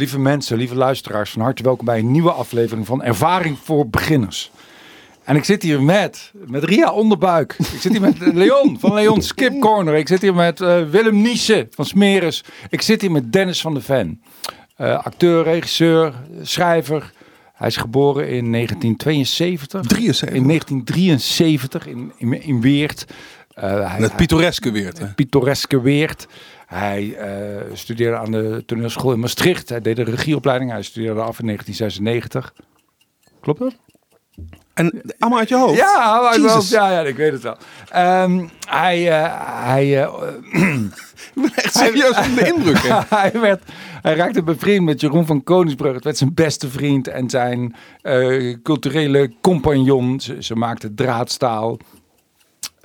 Lieve mensen, lieve luisteraars, van harte welkom bij een nieuwe aflevering van Ervaring voor Beginners. En ik zit hier met, met Ria Onderbuik. Ik zit hier met Leon van Leon Skip Corner. Ik zit hier met uh, Willem Niesen van Smeres. Ik zit hier met Dennis van de Ven. Uh, acteur, regisseur, schrijver. Hij is geboren in 1972. 73. In 1973 in, in, in Weert. Uh, het pittoreske Weert. Het pittoreske Weert. Hij uh, studeerde aan de toneelschool in Maastricht. Hij deed de regieopleiding. Hij studeerde af in 1996. Klopt dat? En allemaal uit je hoofd? Ja, uit mijn hoofd. Ja, ja, ik weet het wel. Um, hij... Uh, hij uh, ik ben echt serieus van de indruk. hij, werd, hij raakte bevriend met Jeroen van Koningsbrug. Het werd zijn beste vriend en zijn uh, culturele compagnon. Ze, ze maakten draadstaal.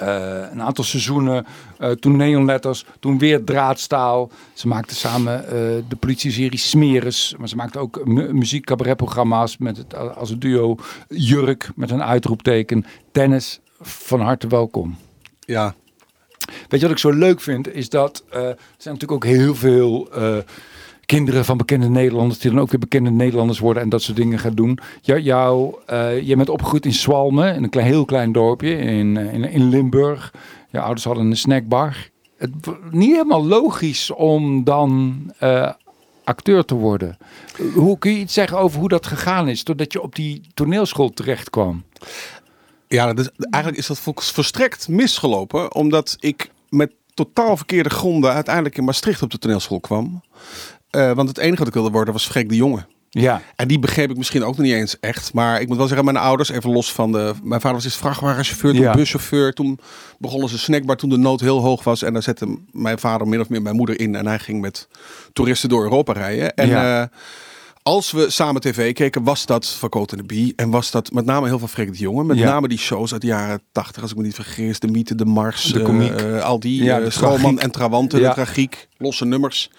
Uh, een aantal seizoenen, uh, toen neonletters, toen weer draadstaal. Ze maakten samen uh, de politieserie Smeres, maar ze maakten ook mu muziek cabaretprogramma's met het, als een duo Jurk met een uitroepteken. Dennis, van harte welkom. Ja. Weet je wat ik zo leuk vind, is dat er zijn natuurlijk ook heel veel kinderen van bekende Nederlanders die dan ook weer bekende Nederlanders worden en dat soort dingen gaan doen. Jou, jou uh, je bent opgegroeid in Swalmen, in een klein, heel klein dorpje in, in, in Limburg. Je ouders hadden een snackbar. Het niet helemaal logisch om dan uh, acteur te worden. Hoe kun je iets zeggen over hoe dat gegaan is, doordat je op die toneelschool terecht kwam? Ja, dus eigenlijk is dat verstrekt misgelopen, omdat ik met totaal verkeerde gronden uiteindelijk in Maastricht op de toneelschool kwam. Uh, want het enige wat ik wilde worden was Freek de Jonge. Ja. En die begreep ik misschien ook nog niet eens echt. Maar ik moet wel zeggen, mijn ouders, even los van de... Mijn vader was eerst vrachtwagenchauffeur, toen ja. buschauffeur. Toen begonnen ze snackbar toen de nood heel hoog was. En daar zette mijn vader min of meer mijn moeder in. En hij ging met toeristen door Europa rijden. En ja. uh, als we samen tv keken, was dat Van en de Bie. En was dat met name heel veel Freek de Jonge. Met ja. name die shows uit de jaren tachtig, als ik me niet vergis. De Mythe, de Mars, de komiek. Uh, al die, ja, Schoolman en Trawante, ja. de tragiek, losse nummers.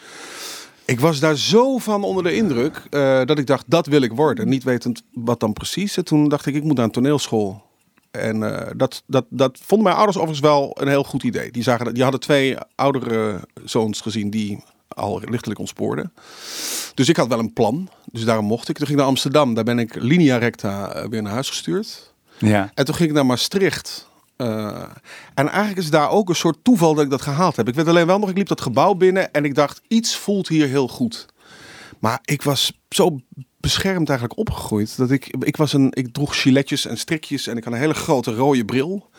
Ik was daar zo van onder de indruk uh, dat ik dacht, dat wil ik worden. Niet wetend wat dan precies. En toen dacht ik, ik moet naar een toneelschool. En uh, dat, dat, dat vonden mijn ouders overigens wel een heel goed idee. Die, zagen, die hadden twee oudere zoons gezien die al lichtelijk ontspoorden. Dus ik had wel een plan. Dus daarom mocht ik. Toen ging ik naar Amsterdam. Daar ben ik linea recta weer naar huis gestuurd. Ja. En toen ging ik naar Maastricht. Uh, en eigenlijk is daar ook een soort toeval dat ik dat gehaald heb. Ik weet alleen wel nog, ik liep dat gebouw binnen en ik dacht, iets voelt hier heel goed. Maar ik was zo beschermd eigenlijk opgegroeid dat ik, ik was een, ik droeg giletjes en strikjes en ik had een hele grote rode bril.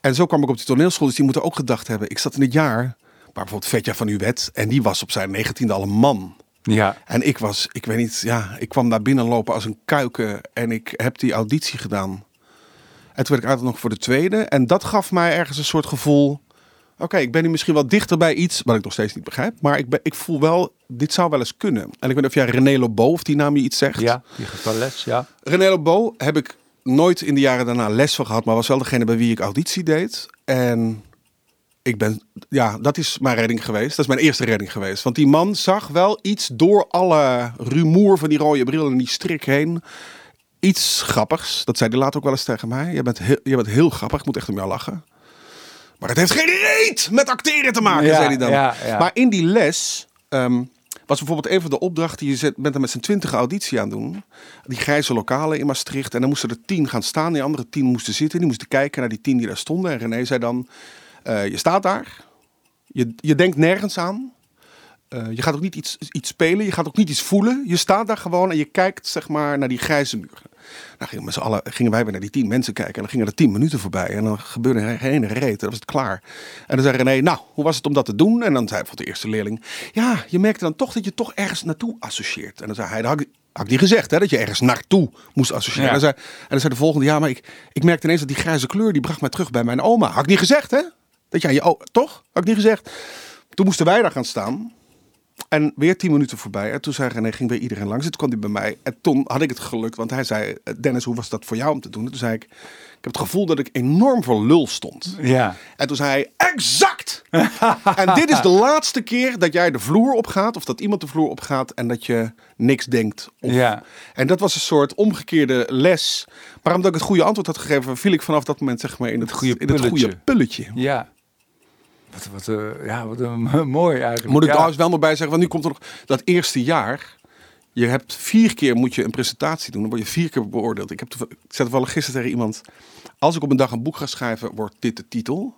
En zo kwam ik op die toneelschool, dus die moeten ook gedacht hebben. Ik zat in het jaar, maar bijvoorbeeld Vetja van Uwet en die was op zijn negentiende al een man. Ja. En ik was, ik weet niet, ja, ik kwam daar binnen lopen als een kuiken en ik heb die auditie gedaan. En toen werd ik nog voor de tweede. En dat gaf mij ergens een soort gevoel. Oké, okay, ik ben nu misschien wel dichter bij iets wat ik nog steeds niet begrijp. Maar ik, ben, ik voel wel, dit zou wel eens kunnen. En ik weet niet of jij René Lobo, of die naam je iets zegt. Ja, die geeft wel les, ja. René Lobo heb ik nooit in de jaren daarna les van gehad. Maar was wel degene bij wie ik auditie deed. En ik ben, ja, dat is mijn redding geweest. Dat is mijn eerste redding geweest. Want die man zag wel iets door alle rumoer van die rode bril en die strik heen iets grappigs. Dat zei hij later ook wel eens tegen mij. Je bent heel, je bent heel grappig, ik moet echt om jou lachen. Maar het heeft geen reet met acteren te maken, ja, zei hij dan. Ja, ja. Maar in die les um, was bijvoorbeeld een van de opdrachten. Je zet, bent er met z'n twintig auditie aan doen. Die grijze lokalen in Maastricht. En dan moesten er tien gaan staan. Die andere tien moesten zitten. Die moesten kijken naar die tien die daar stonden. En René zei dan, uh, je staat daar. Je, je denkt nergens aan. Uh, je gaat ook niet iets, iets spelen, je gaat ook niet iets voelen. Je staat daar gewoon en je kijkt zeg maar naar die grijze muren. Nou gingen, met z'n allen, gingen wij weer naar die tien mensen kijken en dan gingen er tien minuten voorbij. En dan gebeurde er geen reet, dan was het klaar. En dan zei René, nou, hoe was het om dat te doen? En dan zei bijvoorbeeld de eerste leerling, ja, je merkte dan toch dat je toch ergens naartoe associeert. En dan zei hij, dat had ik, had ik niet gezegd, hè, dat je ergens naartoe moest associëren. Ja. En, dan zei, en dan zei de volgende, ja, maar ik, ik merkte ineens dat die grijze kleur, die bracht mij terug bij mijn oma. Had ik niet gezegd, hè? Dat jij, je, toch? Had ik niet gezegd. Toen moesten wij daar gaan staan. En weer tien minuten voorbij. En toen zei René, ging weer iedereen langs. En toen kwam hij bij mij. En toen had ik het geluk, want hij zei... Dennis, hoe was dat voor jou om te doen? En toen zei ik, ik heb het gevoel dat ik enorm voor lul stond. Ja. En toen zei hij, exact! en dit is de laatste keer dat jij de vloer opgaat... of dat iemand de vloer opgaat en dat je niks denkt. Of... Ja. En dat was een soort omgekeerde les. Maar omdat ik het goede antwoord had gegeven... viel ik vanaf dat moment zeg maar in het, goede in het goede pulletje. Ja. Wat, wat, uh, ja, wat uh, mooi eigenlijk. Moet ik ja. trouwens wel nog bij zeggen, want nu komt er nog dat eerste jaar. je hebt vier keer moet je een presentatie doen. Dan word je vier keer beoordeeld. Ik, heb ik zei toevallig gisteren tegen iemand. Als ik op een dag een boek ga schrijven, wordt dit de titel.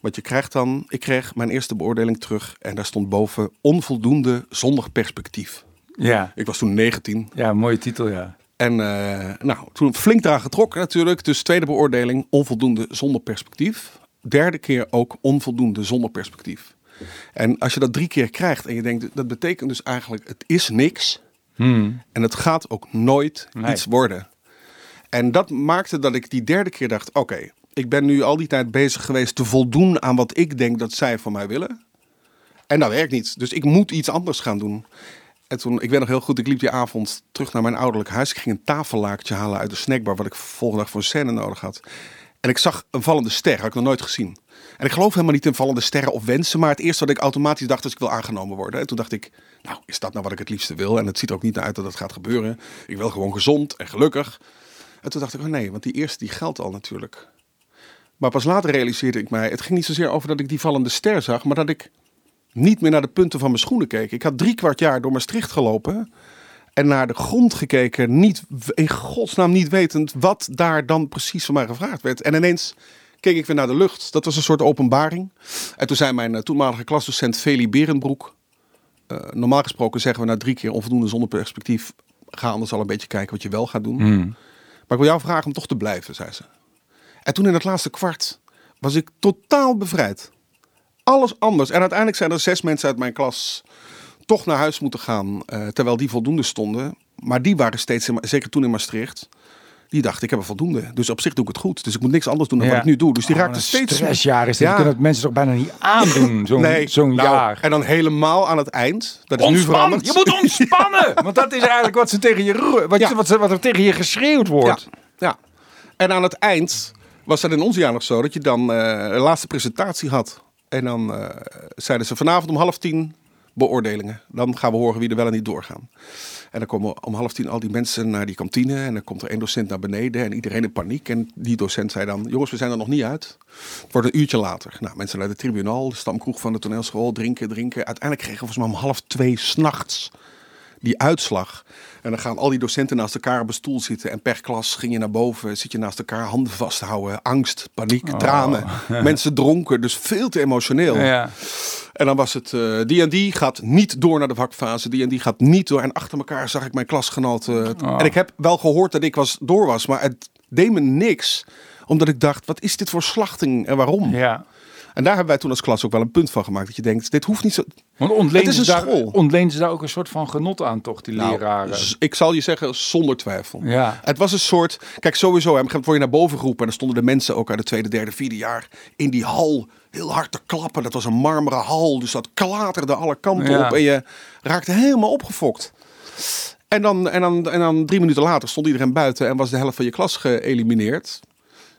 Want je krijgt dan, ik kreeg mijn eerste beoordeling terug. En daar stond boven onvoldoende zonder perspectief. Ja. Ik was toen 19. Ja, mooie titel, ja. En eh, nou, toen flink eraan getrokken natuurlijk. Dus tweede beoordeling, onvoldoende zonder perspectief. Derde keer ook onvoldoende zonder perspectief. En als je dat drie keer krijgt en je denkt, dat betekent dus eigenlijk, het is niks. Hmm. En het gaat ook nooit Nee. iets worden. En dat maakte dat ik die derde keer dacht, oké, ik ben nu al die tijd bezig geweest te voldoen aan wat ik denk dat zij van mij willen. En dat werkt niet. Dus ik moet iets anders gaan doen. En toen, ik weet nog heel goed, ik liep die avond terug naar mijn ouderlijk huis. Ik ging een tafellaakje halen uit de snackbar, wat ik volgende dag voor een scène nodig had. En ik zag een vallende ster, had ik nog nooit gezien. En ik geloof helemaal niet in vallende sterren of wensen, maar het eerste wat ik automatisch dacht is ik wil aangenomen worden. En toen dacht ik, nou is dat nou wat ik het liefste wil? En het ziet er ook niet naar uit dat dat gaat gebeuren. Ik wil gewoon gezond en gelukkig. En toen dacht ik, oh nee, want die eerste die geldt al natuurlijk. Maar pas later realiseerde ik mij, het ging niet zozeer over dat ik die vallende ster zag, maar dat ik niet meer naar de punten van mijn schoenen keek. Ik had drie kwart jaar door Maastricht gelopen en naar de grond gekeken, niet, in godsnaam niet wetend wat daar dan precies van mij gevraagd werd. En ineens keek ik weer naar de lucht. Dat was een soort openbaring. En toen zei mijn eh, toenmalige klasdocent Feli Berenbroek, eh, normaal gesproken zeggen we na drie keer onvoldoende zonder perspectief, ga anders al een beetje kijken wat je wel gaat doen. Hmm. Maar ik wil jou vragen om toch te blijven, zei ze. En toen in het laatste kwart was ik totaal bevrijd. Alles anders. En uiteindelijk zijn er zes mensen uit mijn klas toch naar huis moeten gaan, eh, terwijl die voldoende stonden. Maar die waren steeds, in, zeker toen in Maastricht, die dachten ik heb een voldoende. Dus op zich doe ik het goed. Dus ik moet niks anders doen dan Ja. wat ik nu doe. Dus die Oh, wat een steeds... stressjaar is dit. Ja. Kunt het mensen toch bijna niet aandoen, zo'n Nee, zo'n nou, jaar. En dan helemaal aan het eind. Dat is nu veranderd. Je moet ontspannen. Want dat is eigenlijk wat, ze tegen je, wat, je- wat, ze- wat er tegen je geschreeuwd wordt. Ja. En aan het eind was dat in ons jaar nog zo dat je dan eh, een laatste presentatie had. En dan eh, zeiden ze vanavond om half tien beoordelingen. Dan gaan we horen wie er wel en niet doorgaan. En dan komen om half tien al die mensen naar die kantine. En dan komt er één docent naar beneden en iedereen in paniek. En die docent zei dan, jongens, we zijn er nog niet uit. Het wordt een uurtje later. Nou, mensen naar de tribunaal, de stamkroeg van de toneelschool, drinken, drinken. Uiteindelijk kregen we volgens mij om half twee s'nachts die uitslag. En dan gaan al die docenten naast elkaar op een stoel zitten. En per klas ging je naar boven, zit je naast elkaar, handen vasthouden. Angst, paniek, tranen. Mensen dronken, dus veel te emotioneel. Ja. En dan was het, eh, die en die gaat niet door naar de vakfase. Die en die gaat niet door. En achter elkaar zag ik mijn klasgenoten. Oh. En ik heb wel gehoord dat ik was, door was. Maar het deed me niks. Omdat ik dacht, wat is dit voor slachting en waarom? ja. En daar hebben wij toen als klas ook wel een punt van gemaakt. Dat je denkt, dit hoeft niet zo... Want ontleent Het is een daar, school. ontleent ze daar ook een soort van genot aan, toch, die Nou, leraren? ik zal je zeggen, zonder twijfel. Ja. Het was een soort. Kijk, sowieso. Hè, word je naar boven geroepen. En dan stonden de mensen ook uit het tweede, derde, vierde jaar. in die hal heel hard te klappen. Dat was een marmeren hal. Dus dat klaterde alle kanten Ja. op. En je raakte helemaal opgefokt. En dan, en, dan, en dan drie minuten later stond iedereen buiten. en was de helft van je klas geëlimineerd.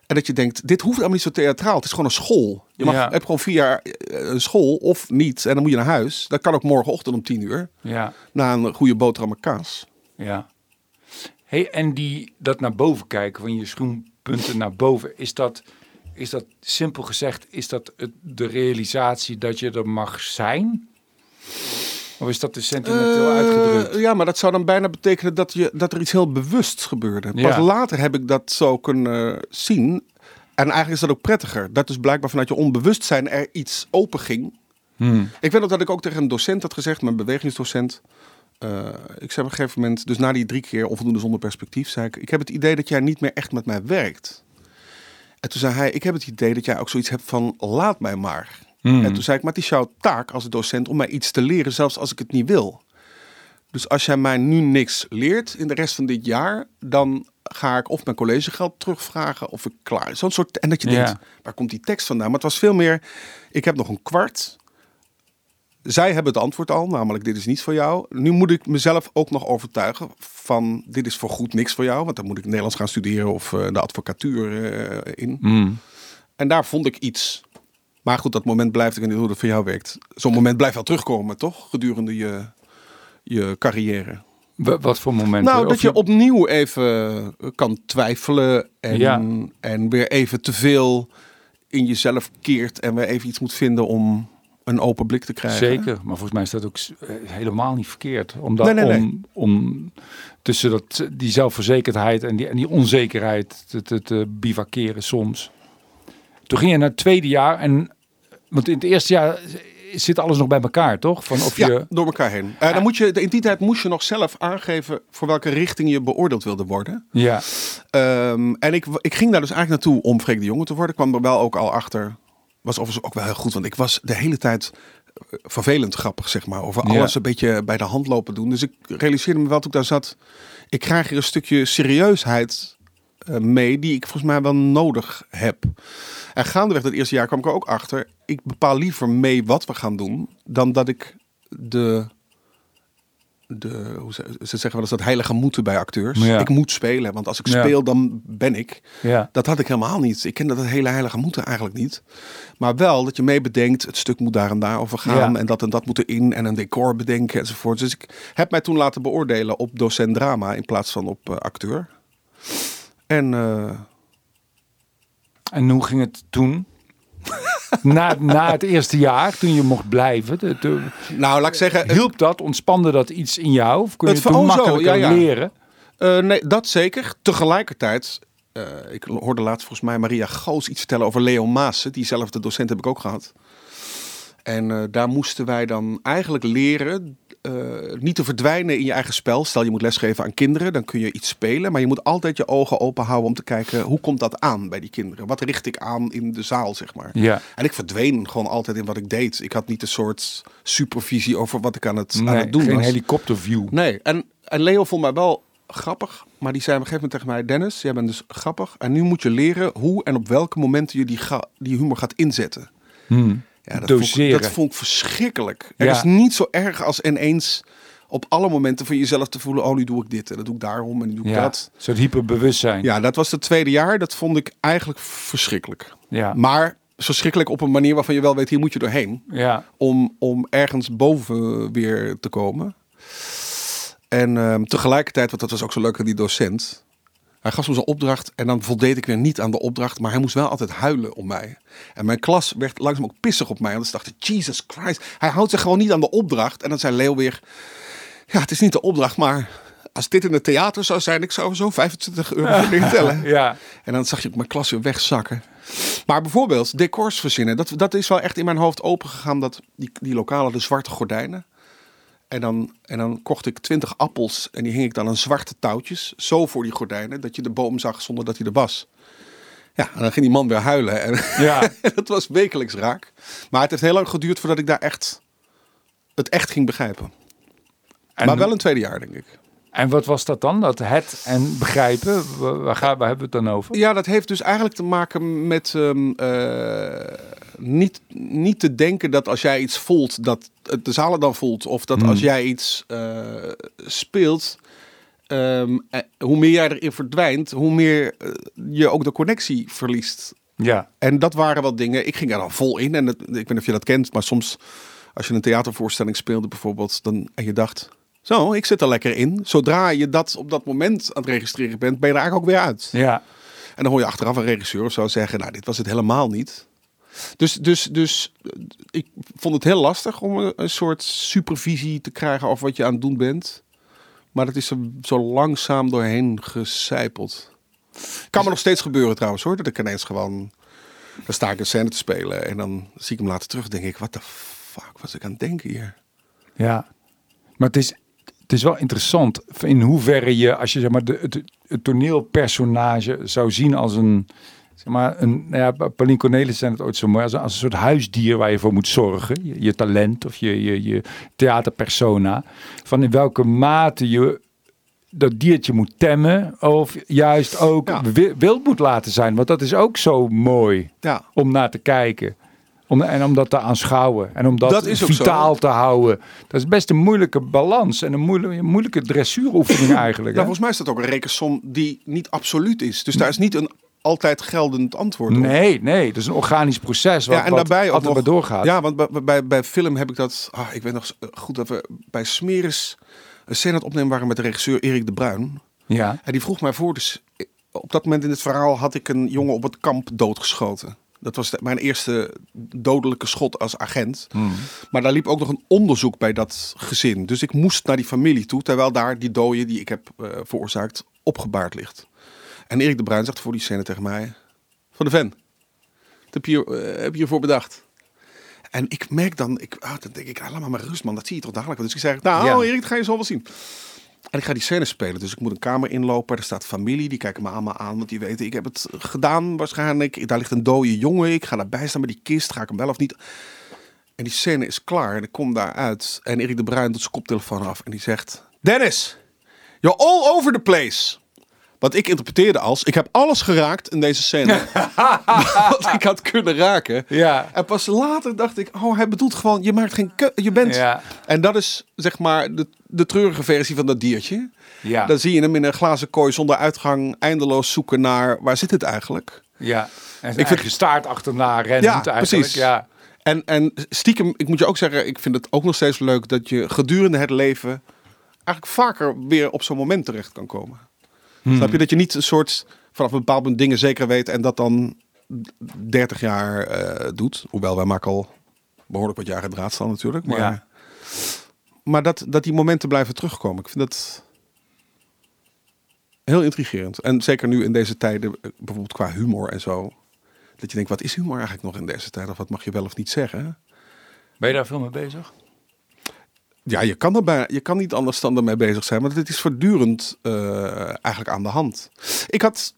En dat je denkt, dit hoeft allemaal niet zo theatraal. Het is gewoon een school. Je mag, Ja. hebt gewoon vier jaar eh, een school of niet. En dan moet je naar huis. Dat kan ook morgenochtend om tien uur. Ja, Na een goede boterham met kaas. ja. Hey, en die, dat naar boven kijken, van je schoenpunten naar boven, is dat, is dat simpel gezegd, is dat het, de realisatie dat je er mag zijn? Of is dat te sentimenteel Eh, uitgedrukt? Ja, maar dat zou dan bijna betekenen dat, je, dat er iets heel bewust gebeurde. Pas Ja. later heb ik dat zo kunnen zien. En eigenlijk is dat ook prettiger. Dat dus blijkbaar vanuit je onbewustzijn er iets open ging. Hmm. Ik weet nog dat ik ook tegen een docent had gezegd, mijn bewegingsdocent. eh, ik zei op een gegeven moment, dus na die drie keer onvoldoende zonder perspectief, zei ik: Ik heb het idee dat jij niet meer echt met mij werkt. En toen zei hij: Ik heb het idee dat jij ook zoiets hebt van: laat mij maar. Hmm. En toen zei ik: Maar het is jouw taak als docent om mij iets te leren, zelfs als ik het niet wil. Dus als jij mij nu niks leert in de rest van dit jaar, dan ga ik of mijn collegegeld terugvragen of ik klaar. Zo'n soort. En dat je Ja. denkt: waar komt die tekst vandaan? Maar het was veel meer: ik heb nog een kwart. Zij hebben het antwoord al, namelijk dit is niet voor jou. Nu moet ik mezelf ook nog overtuigen van dit is voor goed niks voor jou. Want dan moet ik Nederlands gaan studeren of eh, de advocatuur eh, in. Hmm. En daar vond ik iets. Maar goed, dat moment blijft, ik weet niet hoe dat voor jou werkt. Zo'n moment blijft wel terugkomen, toch? Gedurende je, je carrière. Wa- Wat voor momenten? Nou, dat je opnieuw even kan twijfelen en, Ja. en weer even te veel in jezelf keert en weer even iets moet vinden om een open blik te krijgen. Zeker, maar volgens mij is dat ook eh, helemaal niet verkeerd. Om, dat, Nee, nee, nee. om, om tussen dat, die zelfverzekerdheid en die, en die onzekerheid te, te, te bivakeren soms. Toen ging je naar het tweede jaar en... Want in het eerste jaar zit alles nog bij elkaar, toch? Van of Ja, je... door elkaar heen. Eh, dan moet je, in die tijd moest je nog zelf aangeven voor welke richting je beoordeeld wilde worden. Ja, Ehm, en ik, ik ging daar dus eigenlijk naartoe om Freek de Jonge te worden. Ik kwam er wel ook al achter. Was overigens ook wel heel goed, want ik was de hele tijd eh, vervelend grappig, zeg maar. Over Ja. alles een beetje bij de hand lopen doen. Dus ik realiseerde me wel toen ik daar zat. Ik krijg hier een stukje serieusheid mee die ik volgens mij wel nodig heb. En gaandeweg dat eerste jaar kwam ik er ook achter. Ik bepaal liever mee wat we gaan doen dan dat ik de de, hoe ze, ze zeggen wel eens dat heilige moeten bij acteurs. Ja. Ik moet spelen, want als ik Ja. speel, dan ben ik. ja, Dat had ik helemaal niet. Ik ken dat hele heilige moeten eigenlijk niet. Maar wel dat je mee bedenkt, het stuk moet daar en daar over gaan. En dat en dat moet erin en een decor bedenken enzovoort. Dus ik heb mij toen laten beoordelen op docent drama in plaats van op eh, acteur. En eh, En hoe ging het toen? na, na het eerste jaar, toen je mocht blijven, de, de- nou, laat ik zeggen, hielp dat, ontspande dat iets in jou? Of kon je Het het toen zo, makkelijker ja, ja. leren? Eh, nee, dat zeker. Tegelijkertijd, eh, ik hoorde laatst volgens mij Maria Goos iets vertellen over Leo Maassen. Diezelfde docent heb ik ook gehad. En daar moesten wij dan eigenlijk leren eh, niet te verdwijnen in je eigen spel. Stel je moet lesgeven aan kinderen, dan kun je iets spelen. Maar je moet altijd je ogen open houden om te kijken hoe komt dat aan bij die kinderen. Wat richt ik aan in de zaal, zeg maar. Ja, En ik verdween gewoon altijd in wat ik deed. Ik had niet een soort supervisie over wat ik aan het, aan het doen geen was. helikopterview. Nee, en, en Leo vond mij wel grappig. Maar die zei op een gegeven moment tegen mij... Dennis, jij bent dus grappig. En nu moet je leren hoe en op welke momenten je die, ga- die humor gaat inzetten. Hmm. Ja, dat, vond ik, Doseren. dat vond ik verschrikkelijk. Er Ja. is niet zo erg als ineens op alle momenten van jezelf te voelen... oh, nu doe ik dit en dat doe ik daarom en nu doe ik Ja, dat. een soort hyperbewustzijn. Ja, dat was het tweede jaar. Dat vond ik eigenlijk verschrikkelijk. Ja. Maar verschrikkelijk op een manier waarvan je wel weet... hier moet je doorheen ja. om, om ergens boven weer te komen. En ehm, tegelijkertijd, want dat was ook zo leuk aan die docent. Hij gaf soms een opdracht en dan voldeed ik weer niet aan de opdracht. Maar hij moest wel altijd huilen om mij. En mijn klas werd langzaam ook pissig op mij. Want ze dachten, Jesus Christ, hij houdt zich gewoon niet aan de opdracht. En dan zei Leo weer, ja, het is niet de opdracht, maar... Als dit in het theater zou zijn, ik zou zo 25 euro voor dingen tellen. Ja. En dan zag je ook mijn klas weer wegzakken. Maar bijvoorbeeld decors verzinnen. Dat, dat is wel echt in mijn hoofd opengegaan. Dat die, die lokale, de zwarte gordijnen. En dan, en dan kocht ik 20 appels. En die hing ik dan aan zwarte touwtjes. Zo voor die gordijnen. Dat je de boom zag zonder dat hij er was. Ja, en dan ging die man weer huilen. En Ja. dat was wekelijks raak. Maar het heeft heel lang geduurd voordat ik daar echt het echt ging begrijpen. En, maar wel een tweede jaar, denk ik. en wat was dat dan? Dat het en begrijpen? Waar, waar, gaan- waar hebben we het dan over? Ja, dat heeft dus eigenlijk te maken met ehm, eh, niet, niet te denken dat als jij iets voelt, dat het de zalen dan voelt. Of dat als jij iets eh, speelt, ehm, eh, hoe meer jij erin verdwijnt, hoe meer eh, je ook de connectie verliest. Ja. En dat waren wat dingen. Ik ging er dan vol in. En het, ik weet niet of je dat kent, maar soms als je een theatervoorstelling speelde bijvoorbeeld, dan en je dacht, zo, ik zit er lekker in. Zodra je dat op dat moment aan het registreren bent, ben je er eigenlijk ook weer uit. Ja. En dan hoor je achteraf een regisseur of zo zeggen, nou, dit was het helemaal niet. Dus, dus, dus ik vond het heel lastig om een, soort supervisie te krijgen over wat je aan het doen bent. Maar dat is er zo langzaam doorheen gecijpeld. Kan me nog steeds gebeuren trouwens hoor. Dat ik ineens gewoon... Dan sta ik een scène te spelen en dan zie ik hem later terug. denk ik, wat de fuck was ik aan het denken hier? Ja, maar het is, het is wel interessant in hoeverre je, als je zeg maar, het, toneelpersonage zou zien als een, maar, een, nou ja, Pauline Cornelis zijn het ooit zo mooi, als een, als een soort huisdier waar je voor moet zorgen. Je, je talent of je, je, je theaterpersona. Van in welke mate je dat diertje moet temmen of juist ook Ja. wild moet laten zijn. Want dat is ook zo mooi Ja, om naar te kijken. Om, en om dat te aanschouwen. En om dat, is vitaal te houden. Dat is best een moeilijke balans. En een moeilijke, moeilijke dressuuroefening eigenlijk. nou, hè? volgens mij is dat ook een rekensom die niet absoluut is. Dus daar is niet een altijd geldend antwoord op. Nee, nee. Dat is een organisch proces. Wat, Ja, en wat daarbij altijd nog- maar doorgaat. Ja, want bij, bij, bij film heb ik dat. Ah, ik weet nog goed dat we bij Smeris een scène aan het opnemen waren met de regisseur Erik de Bruin. ja. En die vroeg mij voor. Dus op dat moment in het verhaal had ik een jongen op het kamp doodgeschoten. Dat was de- mijn eerste dodelijke schot als agent. Hmm. Maar daar liep ook nog een onderzoek bij dat gezin. Dus ik moest naar die familie toe, terwijl daar die dode die ik heb eh, veroorzaakt opgebaard ligt. En Erik de Bruin zegt voor die scène tegen mij: Van de Ven, wat heb je, eh, heb je bedacht? En ik merk dan, ik, ah, dan denk ik, ah, laat maar maar rust man, dat zie je toch dadelijk. Dus ik zeg, nou Ja. Erik, dat ga je zo wel zien. En ik ga die scène spelen, dus ik moet een kamer inlopen. Er staat familie, die kijken me allemaal aan, want die weten, ik heb het gedaan waarschijnlijk. Daar ligt een dode jongen, ik ga daarbij staan bij die kist, ga ik hem wel of niet? En die scène is klaar en ik kom daaruit en Erik de Bruin doet zijn koptelefoon af en die zegt, Dennis, you're all over the place. Wat ik interpreteerde als, ik heb alles geraakt in deze scène. wat ik had kunnen raken. Ja. En pas later dacht ik, oh, hij bedoelt gewoon, je maakt geen keu- je bent. Ja. En dat is zeg maar de, de treurige versie van dat diertje. Ja. Dan zie je hem in een glazen kooi zonder uitgang, eindeloos zoeken naar waar zit het eigenlijk. Ja. En Ik vind- vind staart achterna rennend Ja, eigenlijk. precies. Ja. En, en stiekem, ik moet je ook zeggen, ik vind het ook nog steeds leuk dat je gedurende het leven eigenlijk vaker weer op zo'n moment terecht kan komen. Hmm. Snap je dat je niet een soort vanaf een bepaald punt dingen zeker weet en dat dan 30 jaar eh, doet. Hoewel wij maken al behoorlijk wat jaren draad staan natuurlijk. Maar, Ja. maar dat, dat die momenten blijven terugkomen. Ik vind dat heel intrigerend. En zeker nu in deze tijden, eh, bijvoorbeeld qua humor en zo. Dat je denkt, wat is humor eigenlijk nog in deze tijd? Of wat mag je wel of niet zeggen? Ben je daar veel mee bezig? Ja, je kan, erbij, je kan niet anders dan ermee bezig zijn. Maar het is voortdurend eh, eigenlijk aan de hand. Ik had...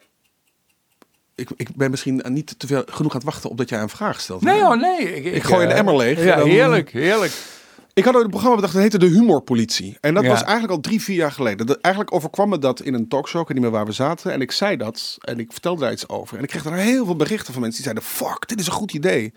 Ik, ik ben misschien niet te veel genoeg aan het wachten op dat jij een vraag stelt. Nee hoor, nee. Ik, Ik gooi een eh, emmer leeg Ja, dan- heerlijk, heerlijk. Ik had ooit een programma bedacht, dat heette De Humorpolitie. En dat Ja. was eigenlijk al drie, vier jaar geleden. Dat, eigenlijk overkwam me dat in een talkshow, ik weet niet meer waar we zaten. En ik zei dat en ik vertelde daar iets over. En ik kreeg daar heel veel berichten van mensen die zeiden, fuck, dit is een goed idee.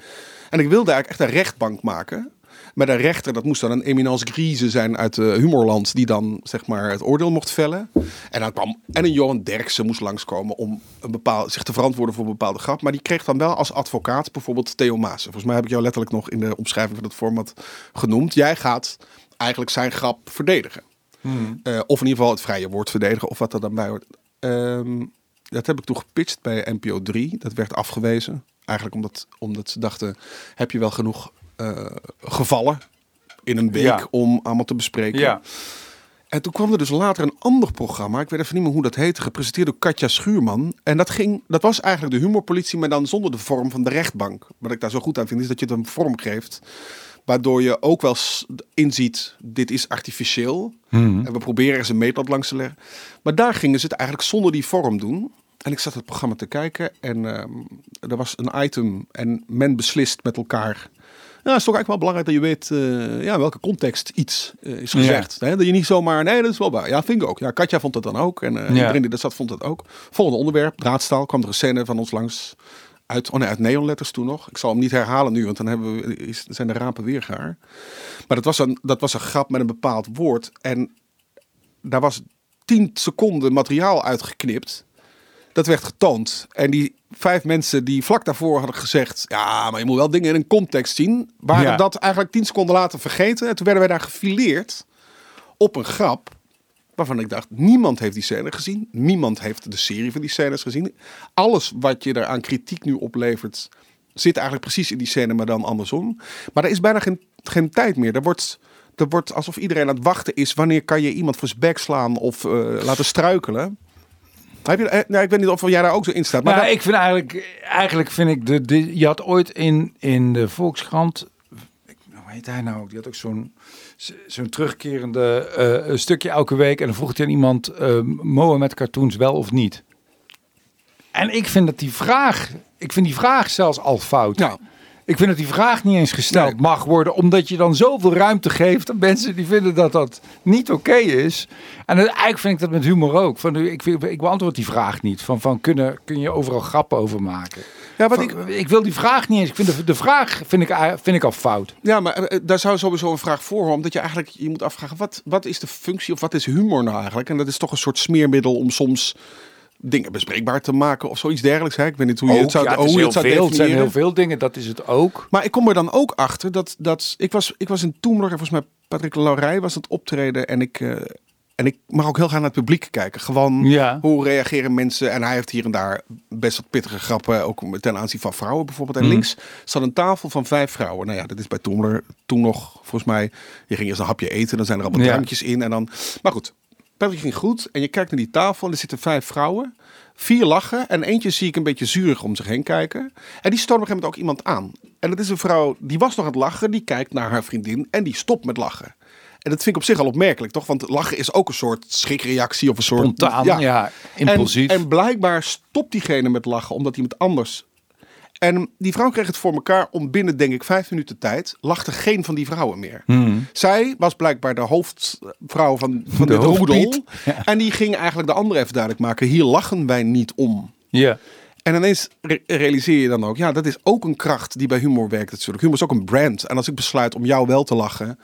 En ik wilde eigenlijk echt een rechtbank maken. Met een rechter, dat moest dan een eminence grise zijn uit de humorland, die dan zeg maar het oordeel mocht vellen. En dan kwam en een Johan Derksen moest langskomen om een zich te verantwoorden voor een bepaalde grap. Maar die kreeg dan wel als advocaat bijvoorbeeld Theo Maassen. Volgens mij heb ik jou letterlijk nog in de omschrijving van het format genoemd. Jij gaat eigenlijk zijn grap verdedigen. Eh, of in ieder geval het vrije woord verdedigen, of wat er dan bij hoort. Ehm, dat heb ik toen gepitcht bij NPO 3. Dat werd afgewezen. Eigenlijk omdat, omdat ze dachten, heb je wel genoeg eh, gevallen in een week Ja. om allemaal te bespreken. Ja. En toen kwam er dus later een ander programma. Ik weet even niet meer hoe dat heette. Gepresenteerd door Katja Schuurman. En dat, ging, dat was eigenlijk de humorpolitie, maar dan zonder de vorm van de rechtbank. Wat ik daar zo goed aan vind, is dat je het een vorm geeft. Waardoor je ook wel inziet, dit is artificieel. En we proberen er een meetlat langs te leggen. Maar daar gingen ze het eigenlijk zonder die vorm doen. En ik zat het programma te kijken en ehm, er was een item en men beslist met elkaar. Ja, het is toch eigenlijk wel belangrijk dat je weet eh, ja, welke context iets eh, is gezegd. Hè? Dat je niet zomaar, nee, dat is wel waar. Ja, vind ik ook. Ja, Katja vond dat dan ook. En eh, Ja. iedereen die dat zat, vond dat ook. Volgende onderwerp, draadstaal, kwam er een scène van ons langs. Uit, oh nee, uit neonletters toen nog. Ik zal hem niet herhalen nu, want dan hebben we, is, zijn de rapen weer gaar. Maar dat was, een, dat was een grap met een bepaald woord. En daar was 10 seconden materiaal uitgeknipt. Dat werd getoond. En die vijf mensen die vlak daarvoor hadden gezegd... ja, maar je moet wel dingen in een context zien... waren Ja. dat eigenlijk 10 seconden later vergeten. En toen werden wij daar gefileerd op een grap... waarvan ik dacht, niemand heeft die scène gezien. Niemand heeft de serie van die scènes gezien. Alles wat je er aan kritiek nu oplevert... zit eigenlijk precies in die scène, maar dan andersom. Maar er is bijna geen, geen tijd meer. Er wordt... Er wordt alsof iedereen aan het wachten is. Wanneer kan je iemand voor zijn bek slaan of eh, laten struikelen? Heb je, eh, nou, ik weet niet of jij daar ook zo in staat. Maar dat- ik vind eigenlijk, eigenlijk vind ik de, de je had ooit in, in de Volkskrant, ik, hoe heet hij nou? Die had ook zo'n zo'n terugkerende een stukje elke week en dan vroeg hij aan iemand, mowen met cartoons wel of niet? En ik vind dat die vraag, ik vind die vraag zelfs al fout. Ja. Ik vind dat die vraag niet eens gesteld Nee. mag worden, omdat je dan zoveel ruimte geeft aan mensen die vinden dat dat niet oké is. En eigenlijk vind ik dat met humor ook. Van, ik, ik beantwoord die vraag niet. Van, van kunnen, kun je overal grappen over maken? Ja, Van, ik, ik, wil die vraag niet eens. Ik vind de, de vraag vind ik, vind ik al fout. ja, maar eh, daar zou sowieso een vraag voor horen. Omdat je eigenlijk je moet afvragen, wat, wat is de functie of wat is humor nou eigenlijk? En dat is toch een soort smeermiddel om soms dingen bespreekbaar te maken of zoiets dergelijks. Hè? Ik weet niet hoe je het zou, ja, hoe is je het zou veel, het zijn heel veel dingen. Dat is het ook. Maar ik kom er dan ook achter dat, dat ik, was, ik was in Toemler en volgens mij Patrick Laurij was het optreden. En ik, eh, en ik mag ook heel graag naar het publiek kijken. Gewoon Ja. hoe reageren mensen. En hij heeft hier en daar best wat pittige grappen. Ook ten aanzien van vrouwen bijvoorbeeld. En Mhm. links zat een tafel van vijf vrouwen. Nou ja, dat is bij Toemler toen nog volgens mij. Je ging eerst een hapje eten. Dan zijn er allemaal Ja. drankjes in. En dan, maar goed, Patrick ging goed. En je kijkt naar die tafel en er zitten vijf vrouwen. Vier lachen en eentje zie ik een beetje zuurig om zich heen kijken. En die stoot op een gegeven moment ook iemand aan. En dat is een vrouw, die was nog aan het lachen. Die kijkt naar haar vriendin en die stopt met lachen. En dat vind ik op zich al opmerkelijk, toch? Want lachen is ook een soort schrikreactie of een soort... Spontaan, ja, impulsief. En, en blijkbaar stopt diegene met lachen omdat iemand anders... En die vrouw kreeg het voor elkaar om binnen, denk ik, vijf minuten tijd... lachte geen van die vrouwen meer. Hmm. Zij was blijkbaar de hoofdvrouw van, van De dit roedel. Ja. En die ging eigenlijk de andere even duidelijk maken. Hier lachen wij niet om. ja. En ineens re- realiseer je dan ook, ja, dat is ook een kracht die bij humor werkt natuurlijk. Humor is ook een brand. En als ik besluit om jou wel te lachen.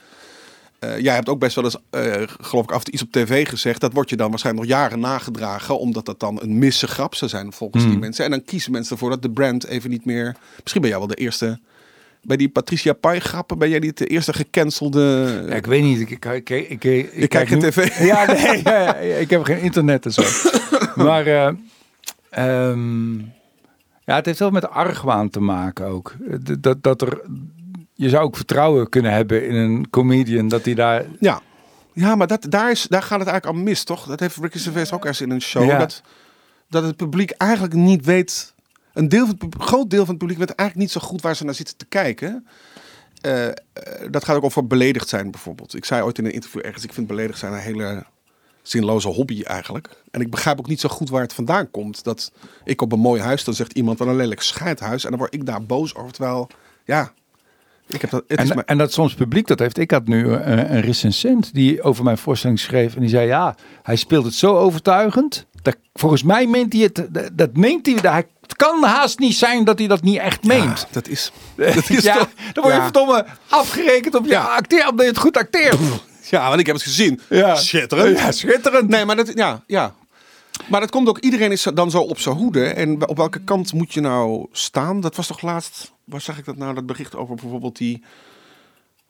Eh, jij hebt ook best wel eens, eh, geloof ik, af en toe iets op tv gezegd. Dat wordt je dan waarschijnlijk nog jaren nagedragen. Omdat dat dan een misse grap zou zijn volgens die mensen. En dan kiezen mensen ervoor dat de brand even niet meer... Misschien ben jij wel de eerste... Bij die Patricia Pai grappen ben jij niet de eerste gecancelde... Ja, ik weet niet. Ik, ik, ik, ik, ik, Je kijkt geen nu- tv. Ja, nee, ja, ik heb geen internet en zo. maar eh, ehm, ja, het heeft wel met argwaan te maken ook. Dat, dat er, je zou ook vertrouwen kunnen hebben in een comedian dat hij daar. Ja, ja maar dat, daar, is, daar gaat het eigenlijk aan mis, toch? Dat heeft Ricky Gervais ook ergens in een show. Ja. Dat, dat het publiek eigenlijk niet weet... Een deel van het, groot deel van het publiek weet eigenlijk niet zo goed waar ze naar zitten te kijken. Eh, eh, dat gaat ook over beledigd zijn bijvoorbeeld. Ik zei ooit in een interview ergens... ik vind beledigd zijn een hele zinloze hobby eigenlijk. En ik begrijp ook niet zo goed waar het vandaan komt. Dat ik op een mooi huis, dan zegt iemand... wat een lelijk scheidhuis. En dan word ik daar boos over. Terwijl, ja... Ik heb dat, het is En, maar, en dat soms publiek dat heeft. Ik had nu een, een recensent die over mijn voorstelling schreef. En die zei: Ja, hij speelt het zo overtuigend. Dat, volgens mij meent hij het. Dat, dat meent hij. Dat, het kan haast niet zijn dat hij dat niet echt meent. Ja, dat is... Dat is ja, toch- dan word je ja. verdomme afgerekend op je acteer, omdat je het goed acteert. Ja, want ik heb het gezien. Ja. Schitterend. Ja, schitterend. Nee, maar dat, ja, ja. Maar dat komt ook, iedereen is dan zo op zijn hoede. En op welke kant moet je nou staan? Dat was toch laatst, waar zag ik dat nou, dat bericht over bijvoorbeeld die...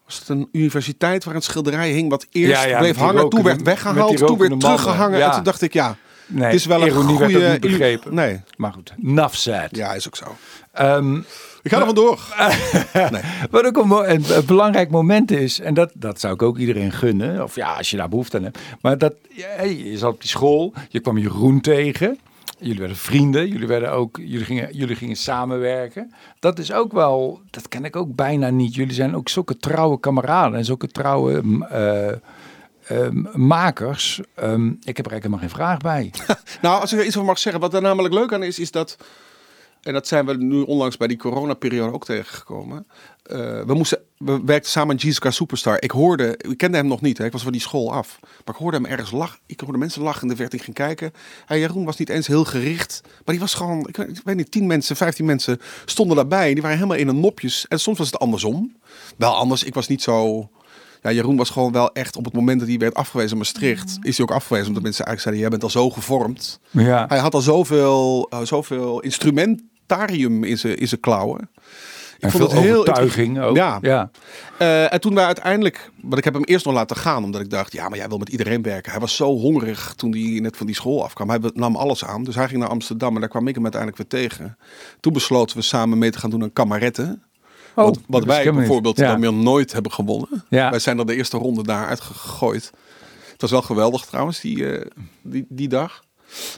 Was het een universiteit waar een schilderij hing wat eerst Ja, ja, bleef hangen, toen werd weggehaald, toen mannen. teruggehangen. Ja. En toen dacht ik, ja, Nee, het is wel een goede... werd niet begrepen. Nee, Maar goed, naf said. ja, is ook zo. Ehm, Ik ga er vandoor. nee. wat ook een, mo- een, een belangrijk moment is, en dat, dat zou ik ook iedereen gunnen, of ja, als je daar behoefte aan hebt. Maar dat, ja, je zat op die school, je kwam Jeroen tegen, jullie werden vrienden, jullie, werden ook, jullie, gingen, jullie gingen samenwerken. Dat is ook wel, dat ken ik ook bijna niet. Jullie zijn ook zulke trouwe kameraden en zulke trouwe m, eh, ehm, makers. Ehm, ik heb er eigenlijk helemaal geen vraag bij. Nou, als ik er iets over mag zeggen, wat er namelijk leuk aan is, is dat. En dat zijn we nu onlangs bij die coronaperiode ook tegengekomen. Eh, we, moesten, we werkten samen aan Jesus Superstar. Ik hoorde, ik kende hem nog niet, hè, ik was van die school af. Maar ik hoorde hem ergens lachen. Ik hoorde mensen lachen in de verte. Ik ging kijken. Hij, Jeroen was niet eens heel gericht. Maar die was gewoon, ik weet, ik weet niet, 10 mensen, 15 mensen stonden daarbij. En die waren helemaal in een nopjes. En soms was het andersom. Wel anders, ik was niet zo. Ja, Jeroen was gewoon wel echt op het moment dat hij werd afgewezen in Maastricht. Is hij ook afgewezen omdat mensen eigenlijk zeiden: Jij bent al zo gevormd. Ja. Hij had al zoveel, eh, zoveel instrumentarium in zijn, in zijn klauwen. Ik En veel overtuiging ook. Ja. ja. Eh, en toen wij uiteindelijk, want ik heb hem eerst nog laten gaan, omdat ik dacht, ja, maar jij wil met iedereen werken. Hij was zo hongerig toen hij net van die school afkwam. Hij nam alles aan, dus hij ging naar Amsterdam en daar kwam ik hem uiteindelijk weer tegen. Toen besloten we samen mee te gaan doen aan kameretten. Oh, wat wij bijvoorbeeld Ja. dan nooit hebben gewonnen. Ja. Wij zijn er de eerste ronde daar uitgegooid. Het was wel geweldig trouwens, die, eh, die, die dag.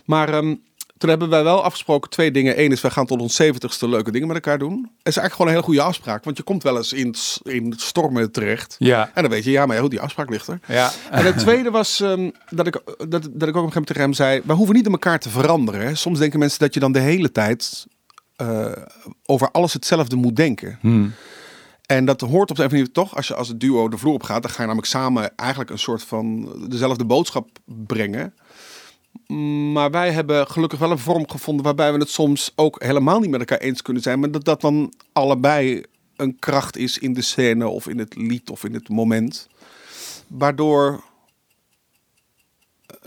Maar ehm, toen hebben wij wel afgesproken twee dingen. Eén is, wij gaan tot ons zeventigste leuke dingen met elkaar doen. Het is eigenlijk gewoon een hele goede afspraak. Want je komt wel eens in, in stormen terecht. Ja. En dan weet je, ja, maar goed, die afspraak ligt er. Ja. En het tweede was ehm, dat, ik, dat, dat ik ook op een gegeven moment tegen hem zei... we hoeven niet in elkaar te veranderen. Hè. Soms denken mensen dat je dan de hele tijd... eh, over alles hetzelfde moet denken. Hmm. En dat hoort op de een of andere manier toch, als je als het duo de vloer op gaat, dan ga je namelijk samen eigenlijk een soort van dezelfde boodschap brengen. Maar wij hebben gelukkig wel een vorm gevonden waarbij we het soms ook helemaal niet met elkaar eens kunnen zijn. Maar dat dat dan allebei een kracht is in de scène of in het lied of in het moment. Waardoor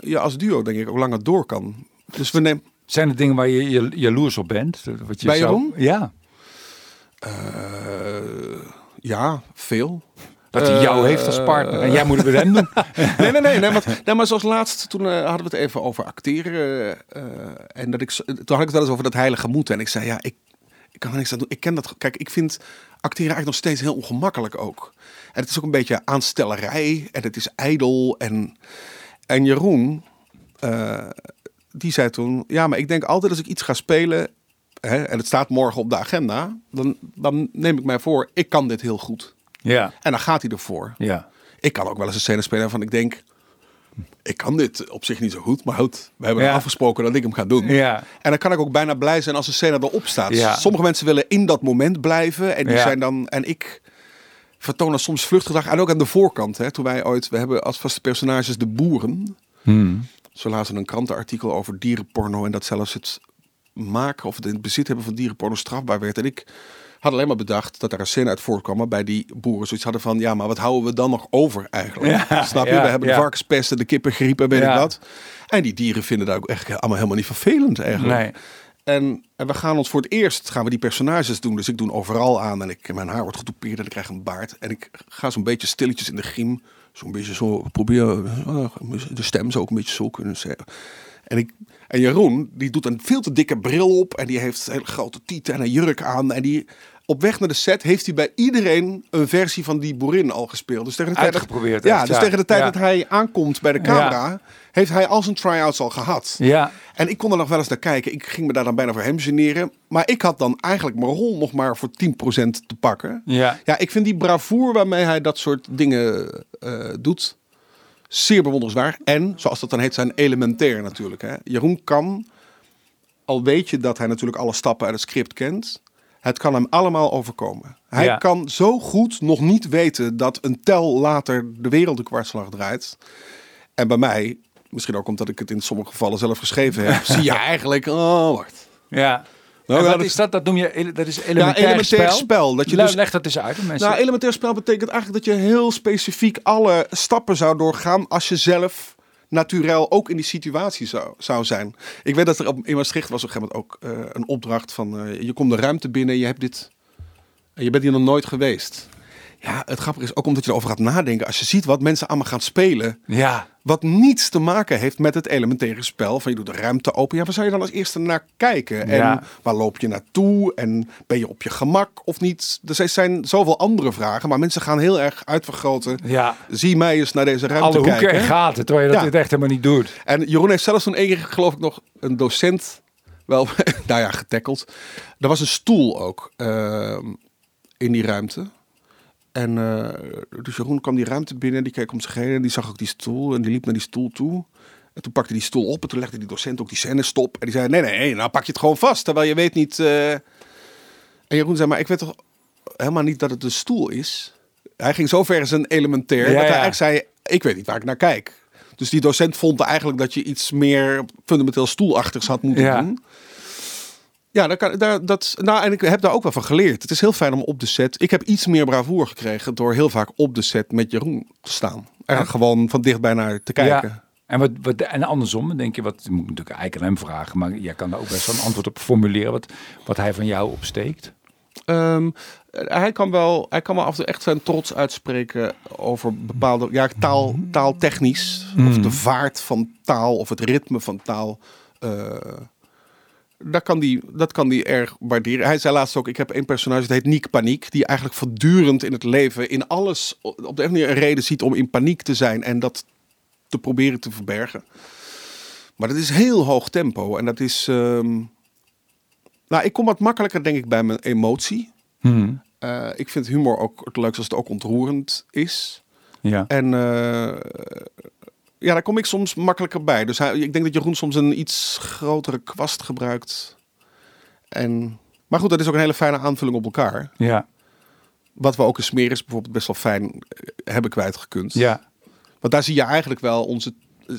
je als duo denk ik ook langer door kan. Dus we nemen... Zijn er dingen waar je, je jaloers op bent? Wat je Bij zou- Jeroen? Ja. eh, ja, veel. Dat hij jou heeft als partner en jij moet het met hem doen. nee, nee, nee. nee, maar, nee maar zoals laatst, toen eh, hadden we het even over acteren. eh, en dat ik, toen had ik het wel eens over dat heilige moeten. En ik zei, ja, ik, ik kan er niks aan doen. Ik ken dat. Kijk, ik vind acteren eigenlijk nog steeds heel ongemakkelijk ook. En het is ook een beetje aanstellerij. En het is ijdel. En, en Jeroen, eh, die zei toen, ja, maar ik denk altijd als ik iets ga spelen... Hè, en het staat morgen op de agenda, dan, dan neem ik mij voor, ik kan dit heel goed. Ja, En dan gaat hij ervoor. ja. Ik kan ook wel eens een scène spelen waarvan ik denk... Ik kan dit op zich niet zo goed, maar goed. We hebben Ja. afgesproken dat ik hem ga doen. Ja. En dan kan ik ook bijna blij zijn als een scène erop staat. Ja. Sommige mensen willen in dat moment blijven. En die zijn dan... En ik vertoon dan soms vluchtgedrag. En ook aan de voorkant. Hè, toen wij ooit... We hebben als vaste personages de boeren. Hmm. Zo lazen een krantenartikel over dierenporno. En dat zelfs het maken of het in het bezit hebben van dierenporno strafbaar werd. En ik had alleen maar bedacht dat er een scène uit voortkwam. waarbij die boeren zoiets hadden van... Ja, maar wat houden we dan nog over eigenlijk? Ja, Snap je? ja, we hebben de varkenspest en de kippengriep en weet ik wat. En die dieren vinden dat ook echt allemaal helemaal niet vervelend eigenlijk. Nee. En, en we gaan ons voor het eerst gaan we die personages doen. Dus ik doe overal aan en ik, mijn haar wordt getoupeerd en ik krijg een baard. En ik ga zo'n beetje stilletjes in de griem. Zo'n beetje zo proberen eh, de stem zo ook een beetje zo kunnen zeggen. En, ik, en Jeroen, die doet een veel te dikke bril op. En die heeft hele grote tieten en een jurk aan. En die, op weg naar de set heeft hij bij iedereen een versie van die boerin al gespeeld. Dus tegen de tijd, dat, ja, dus ja. tegen de tijd Ja. dat hij aankomt bij de camera, heeft hij al zijn try-outs al gehad. Ja. En ik kon er nog wel eens naar kijken. Ik ging me daar dan bijna voor hem generen. Maar ik had dan eigenlijk mijn rol nog maar voor 10% te pakken. Ja. Ja, ik vind die bravoure waarmee hij dat soort dingen eh, doet zeer bewonderenswaardig. En, zoals dat dan heet, zijn elementair natuurlijk. Hè. Jeroen kan, al weet je dat hij natuurlijk alle stappen uit het script kent... Het kan hem allemaal overkomen. Hij Ja. kan zo goed nog niet weten dat een tel later de wereld een kwartslag draait. En bij mij, misschien ook omdat ik het in sommige gevallen zelf geschreven heb, zie je eigenlijk, oh, wacht. Ja. Nou, wat dat- is dat? Dat noem je dat is elementair, Ja, elementair spel. spel, dat je dus- Leg dat eens uit. Mensen. Nou, elementair spel betekent eigenlijk dat je heel specifiek alle stappen zou doorgaan als je zelf natuurlijk ook in die situatie zou, zou zijn. Ik weet dat er op, in Maastricht was op een gegeven moment ook eh, een opdracht van eh, je komt de ruimte binnen, je hebt dit, en je bent hier nog nooit geweest. Ja, het grappige is ook omdat je erover gaat nadenken. Als je ziet wat mensen allemaal gaan spelen, ja. wat niets te maken heeft met het elementaire spel. Van je doet de ruimte open. Ja, waar zou je dan als eerste naar kijken? En Ja. waar loop je naartoe? En ben je op je gemak of niet? Dus Er zijn zoveel andere vragen. Maar mensen gaan heel erg uitvergroten. Ja. Zie mij eens naar deze ruimte Alle hoeken kijken. en gaten, terwijl je dat Ja. dit echt helemaal niet doet. En Jeroen heeft zelfs toen één keer, geloof ik, nog een docent wel, nou ja, getackeld. Er was een stoel ook ehm, in die ruimte. En eh, dus Jeroen kwam die ruimte binnen, die keek om zich heen en die zag ook die stoel en die liep naar die stoel toe. En toen pakte hij die stoel op en toen legde die docent ook die scène stop. En die zei, nee, nee, nou pak je het gewoon vast, terwijl je weet niet... eh. En Jeroen zei, maar ik weet toch helemaal niet dat het een stoel is? Hij ging zo ver in zijn elementair, Ja, dat hij ja. eigenlijk zei, ik weet niet waar ik naar kijk. Dus die docent vond eigenlijk dat je iets meer fundamenteel stoelachtigs had moeten Ja. doen. Ja, daar kan, daar, dat, nou, en ik heb daar ook wel van geleerd. Het is heel fijn om op de set. Ik heb iets meer bravoer gekregen door heel vaak op de set met Jeroen te staan. Eigenlijk gewoon van dichtbij naar te kijken. Ja. En, wat, wat, en andersom, denk je, wat moet ik natuurlijk eigenlijk aan hem vragen, maar jij kan daar ook best wel een antwoord op formuleren, wat, wat hij van jou opsteekt. Ehm, hij, kan wel, hij kan wel af en toe echt zijn trots uitspreken over bepaalde ja, taal, taaltechnisch. Of de vaart van taal of het ritme van taal. Eh, dat, kan die, dat kan die erg waarderen. Hij zei laatst ook, ik heb één personage, dat heet Niek Paniek. Die eigenlijk voortdurend in het leven, in alles, op de een manier een reden ziet om in paniek te zijn. En dat te proberen te verbergen. Maar dat is heel hoog tempo. En dat is... ehm, nou, ik kom wat makkelijker, denk ik, bij mijn emotie. Hmm. Eh, ik vind humor ook het leukste als het ook ontroerend is. Ja. En eh, ja, daar kom ik soms makkelijker bij. Dus hij, ik denk dat Jeroen soms een iets grotere kwast gebruikt. En, maar goed, dat is ook een hele fijne aanvulling op elkaar. Ja. Wat we ook in Smeris bijvoorbeeld best wel fijn eh, hebben kwijtgekund. Ja. Want daar zie je eigenlijk wel onze,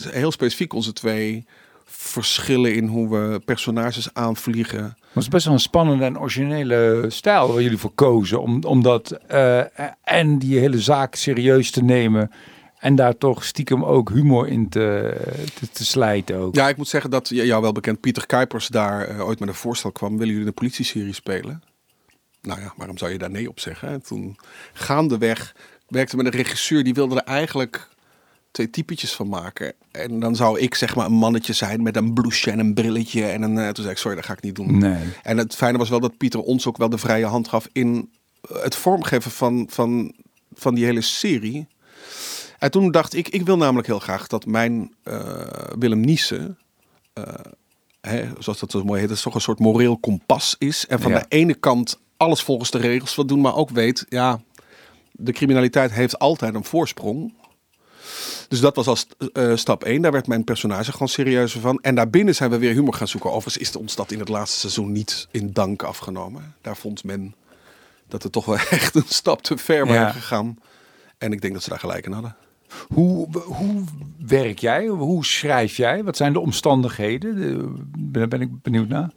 heel specifiek onze twee verschillen in hoe we personages aanvliegen. Het is best wel een spannende en originele stijl waar jullie voor kozen. Om, om dat eh, en die hele zaak serieus te nemen. En daar toch stiekem ook humor in te, te, te slijten ook. Ja, ik moet zeggen dat jou wel bekend Pieter Kuipers daar eh, ooit met een voorstel kwam. Willen jullie een politieserie spelen? Nou ja, waarom zou je daar nee op zeggen? En toen gaandeweg werkte met een regisseur die wilde er eigenlijk twee typetjes van maken. En dan zou ik zeg maar een mannetje zijn met een blouseje en een brilletje. En een, eh, toen zei ik, sorry, dat ga ik niet doen. Nee. En het fijne was wel dat Pieter ons ook wel de vrije hand gaf in het vormgeven van, van, van die hele serie. En toen dacht ik, ik wil namelijk heel graag dat mijn eh, Willem Niesen, eh, hè, zoals dat zo mooi heet, dat toch een soort moreel kompas is. En van Ja. de ene kant alles volgens de regels wil doen, maar ook weet, ja, de criminaliteit heeft altijd een voorsprong. Dus dat was als eh, stap 1. Daar werd mijn personage gewoon serieuzer van. En daarbinnen zijn we weer humor gaan zoeken. Overigens is ons dat in het laatste seizoen niet in dank afgenomen. Daar vond men dat we toch wel echt een stap te ver waren Ja. gegaan. En ik denk dat ze daar gelijk in hadden. Hoe, hoe werk jij? Hoe schrijf jij? Wat zijn de omstandigheden? De- Daar ben ik benieuwd naar.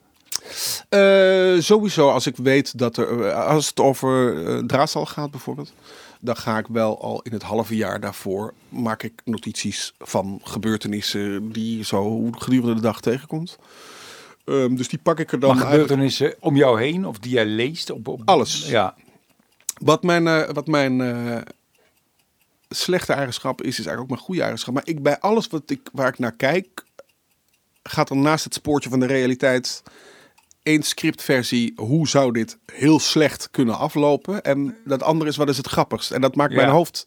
Eh, sowieso, als ik weet dat er, eh, als het over uh, gaat bijvoorbeeld, dan ga ik wel al in het halve jaar daarvoor maak ik notities van gebeurtenissen die je zo gedurende de dag tegenkomt. Ehm, dus die pak ik er dan Maar eigenlijk- gebeurtenissen om jou heen of die jij leest? Op, op, Alles. Ja. Wat mijn, wat mijn slechte eigenschap is, is eigenlijk ook mijn goede eigenschap. Maar ik, bij alles wat ik, waar ik naar kijk, gaat er naast het spoortje van de realiteit één scriptversie. Hoe zou dit heel slecht kunnen aflopen? En dat andere is, wat is het grappigst? En dat maakt Ja. mijn hoofd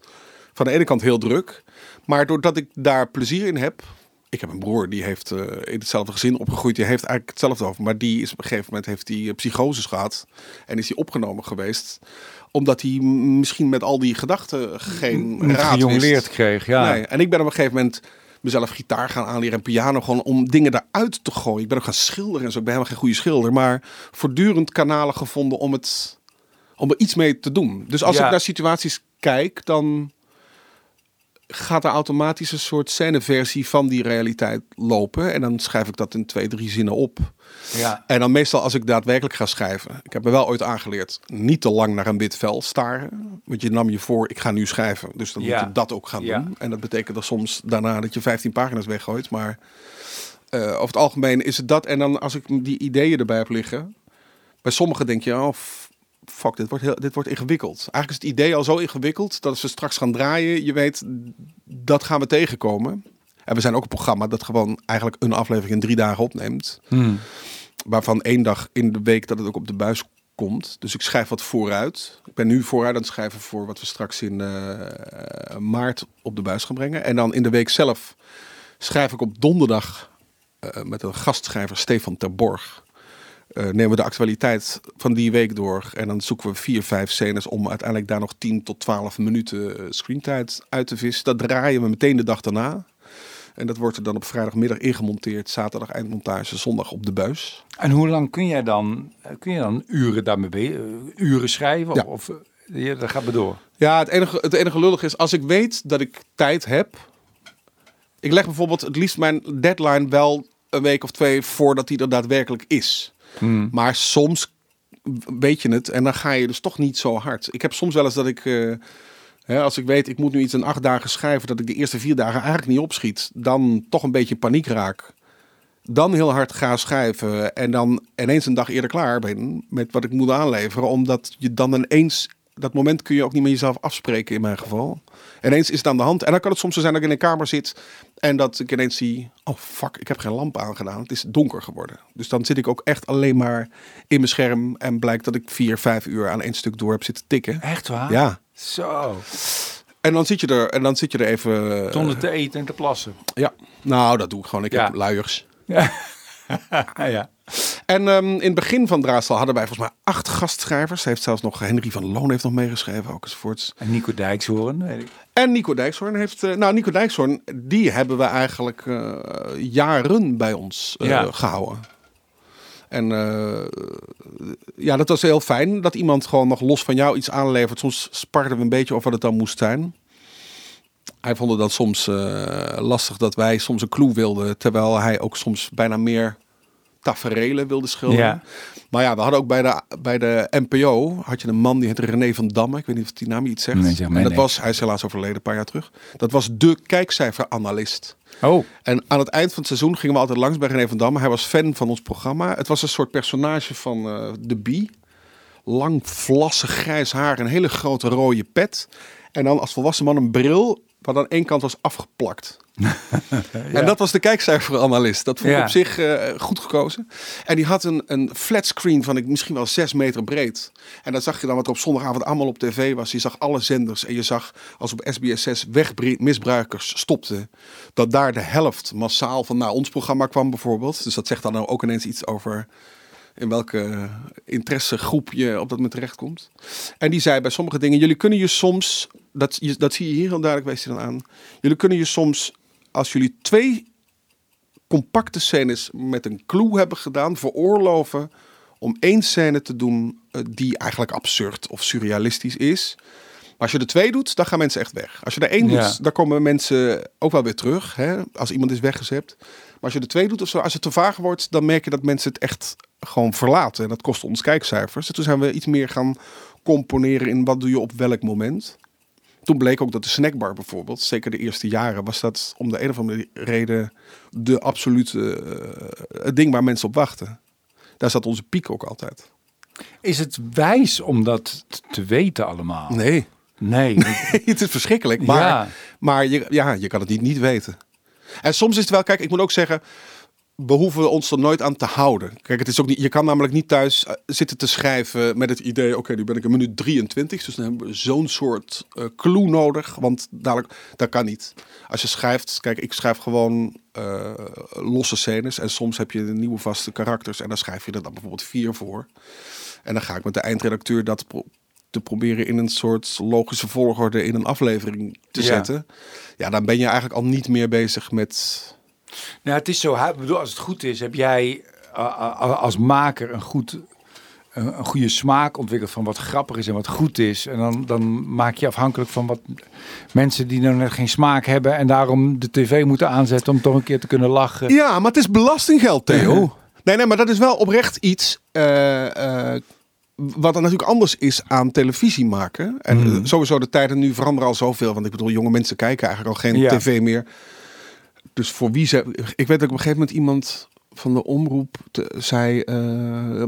van de ene kant heel druk. Maar doordat ik daar plezier in heb. Ik heb een broer die heeft eh, in hetzelfde gezin opgegroeid. Die heeft eigenlijk hetzelfde over. Maar die is op een gegeven moment heeft die eh, psychoses gehad. En is hij opgenomen geweest. Omdat hij misschien met al die gedachten geen Niet raad gejongleerd kreeg. Ja. Nee. En ik ben op een gegeven moment mezelf gitaar gaan aanleren en piano. Gewoon om dingen daaruit te gooien. Ik ben ook gaan schilderen en zo. Ik ben helemaal geen goede schilder. Maar voortdurend kanalen gevonden om, het, om er iets mee te doen. Dus als Ja. ik naar situaties kijk, dan gaat er automatisch een soort scèneversie van die realiteit lopen. En dan schrijf ik dat in twee, drie zinnen op. Ja. En dan meestal als ik daadwerkelijk ga schrijven. Ik heb me wel ooit aangeleerd niet te lang naar een wit vel staren. Want je nam je voor, ik ga nu schrijven. Dus dan Ja. moet je dat ook gaan Ja. doen. En dat betekent dan soms daarna dat je 15 pagina's weggooit. Maar eh, over het algemeen is het dat. En dan als ik die ideeën erbij heb liggen. Bij sommigen denk je, oh fuck, dit wordt, heel, dit wordt ingewikkeld. Eigenlijk is het idee al zo ingewikkeld dat als we straks gaan draaien, je weet, dat gaan we tegenkomen. En we zijn ook een programma dat gewoon eigenlijk een aflevering in drie dagen opneemt. Hmm. Waarvan één dag in de week dat het ook op de buis komt. Dus ik schrijf wat vooruit. Ik ben nu vooruit aan het schrijven voor wat we straks in eh, maart op de buis gaan brengen. En dan in de week zelf schrijf ik op donderdag eh, met een gastschrijver Stefan Terborg. Eh nemen we de actualiteit van die week door. En dan zoeken we vier, vijf scènes om uiteindelijk daar nog 10 tot 12 minuten eh, screentijd uit te vissen. Dat draaien we meteen de dag daarna. En dat wordt er dan op vrijdagmiddag ingemonteerd. Zaterdag eindmontage, zondag op de buis. En hoe lang kun jij dan, eh, kun je dan uren daarmee uren schrijven? Ja. Of, ja, dat gaat maar door. Ja, het enige, het enige lullig is als ik weet dat ik tijd heb. Ik leg bijvoorbeeld het liefst mijn deadline wel een week of twee voordat die er daadwerkelijk is. Hmm. Maar soms weet je het en dan ga je dus toch niet zo hard. Ik heb soms wel eens dat ik, eh, hè, als ik weet ik moet nu iets in acht dagen schrijven, dat ik de eerste vier dagen eigenlijk niet opschiet, dan toch een beetje paniek raak. Dan heel hard ga schrijven en dan ineens een dag eerder klaar ben met wat ik moet aanleveren, omdat je dan ineens dat moment kun je ook niet met jezelf afspreken in mijn geval. Ineens is het aan de hand. En dan kan het soms zo zijn dat ik in een kamer zit en dat ik ineens zie, oh fuck, ik heb geen lamp aangedaan. Het is donker geworden. Dus dan zit ik ook echt alleen maar in mijn scherm en blijkt dat ik vier, vijf uur aan één stuk door heb zitten tikken. Echt waar? Ja. Zo. En dan zit je er, en dan zit je er even. Zonder te eten en te plassen. Ja. Nou, dat doe ik gewoon. Ik Ja. heb luiers. ja. En ehm, in het begin van Draastal hadden wij volgens mij acht gastschrijvers. Heeft zelfs nog Henry van Loon heeft nog meegeschreven, ook enzovoorts. En Nico Dijkshoorn, weet ik. En Nico Dijkshoorn heeft... eh, nou, Nico Dijkshoorn, die hebben we eigenlijk eh, jaren bij ons eh, Ja. gehouden. En eh, ja, dat was heel fijn dat iemand gewoon nog los van jou iets aanlevert. Soms sparden we een beetje over wat het dan moest zijn. Hij vond het dan soms eh, lastig dat wij soms een clue wilden, terwijl hij ook soms bijna meer taferelen wilde schilderen. Ja. Maar ja, we hadden ook bij de, bij de NPO, had je een man die heette René van Damme. Ik weet niet of die naam je iets zegt. Nee, zeg maar en dat was, hij is helaas overleden een paar jaar terug. Dat was de kijkcijferanalist. Oh, En aan het eind van het seizoen gingen we altijd langs bij René van Damme. Hij was fan van ons programma. Het was een soort personage van eh, de Bie. Lang, vlassig, grijs haar, een hele grote rode pet. En dan als volwassen man een bril waar dan één kant was afgeplakt. En dat was de kijkcijferanalist. Dat vond ik Ja. op zich eh, goed gekozen. En die had een, een flatscreen van ik, misschien wel zes meter breed. En dan zag je dan wat er op zondagavond allemaal op tv was. Je zag alle zenders. En je zag als op SBS 6 wegmisbruikers stopten. Dat daar de helft massaal van naar ons programma kwam bijvoorbeeld. Dus dat zegt dan ook ineens iets over in welke interessegroep je op dat moment terechtkomt. En die zei bij sommige dingen, jullie kunnen je soms, dat, je, dat zie je hier heel duidelijk, wees je dan aan. Jullie kunnen je soms, als jullie twee compacte scènes met een clue hebben gedaan, veroorloven om één scène te doen eh, die eigenlijk absurd of surrealistisch is. Maar als je er twee doet, dan gaan mensen echt weg. Als je er één Ja. doet, dan komen mensen ook wel weer terug. Hè? Als iemand is weggezept. Maar als je er twee doet of zo, als het te vaag wordt, dan merk je dat mensen het echt gewoon verlaten. En dat kost ons kijkcijfers. En toen zijn we iets meer gaan componeren in wat doe je op welk moment. Toen bleek ook dat de snackbar bijvoorbeeld, zeker de eerste jaren, was dat om de een of andere reden de absolute eh, het ding waar mensen op wachten. Daar zat onze piek ook altijd. Is het wijs om dat te weten allemaal? Nee, Nee. het is verschrikkelijk. Maar, Ja. maar je, ja, je kan het niet niet weten. En soms is het wel, kijk, ik moet ook zeggen, we hoeven ons er nooit aan te houden. Kijk, het is ook niet, je kan namelijk niet thuis eh, zitten te schrijven met het idee, oké, nu ben ik een minuut 23, dus dan hebben we zo'n soort eh, clue nodig, want dadelijk, dat kan niet. Als je schrijft, kijk, ik schrijf gewoon eh, losse scènes en soms heb je nieuwe vaste karakters en dan schrijf je er dan bijvoorbeeld vier voor. En dan ga ik met de eindredacteur dat pro- te proberen in een soort logische volgorde in een aflevering te Ja. zetten. Ja, dan ben je eigenlijk al niet meer bezig met Nou, het is zo. hè, Ik bedoel, als het goed is, heb jij uh, uh, als maker een, goed, een, goede smaak ontwikkeld van wat grappig is en wat goed is. En dan, dan maak je afhankelijk van wat mensen die nou net geen smaak hebben en daarom de tv moeten aanzetten om toch een keer te kunnen lachen. Ja, maar het is belastinggeld, Theo. Nee, nee, maar dat is wel oprecht iets. eh, eh, wat er natuurlijk anders is aan televisie maken. En eh, sowieso de tijden nu veranderen al zoveel. Want ik bedoel, jonge mensen kijken eigenlijk al geen Ja. tv meer. Dus voor wie ze. Ik weet dat op een gegeven moment iemand van de omroep te- zei.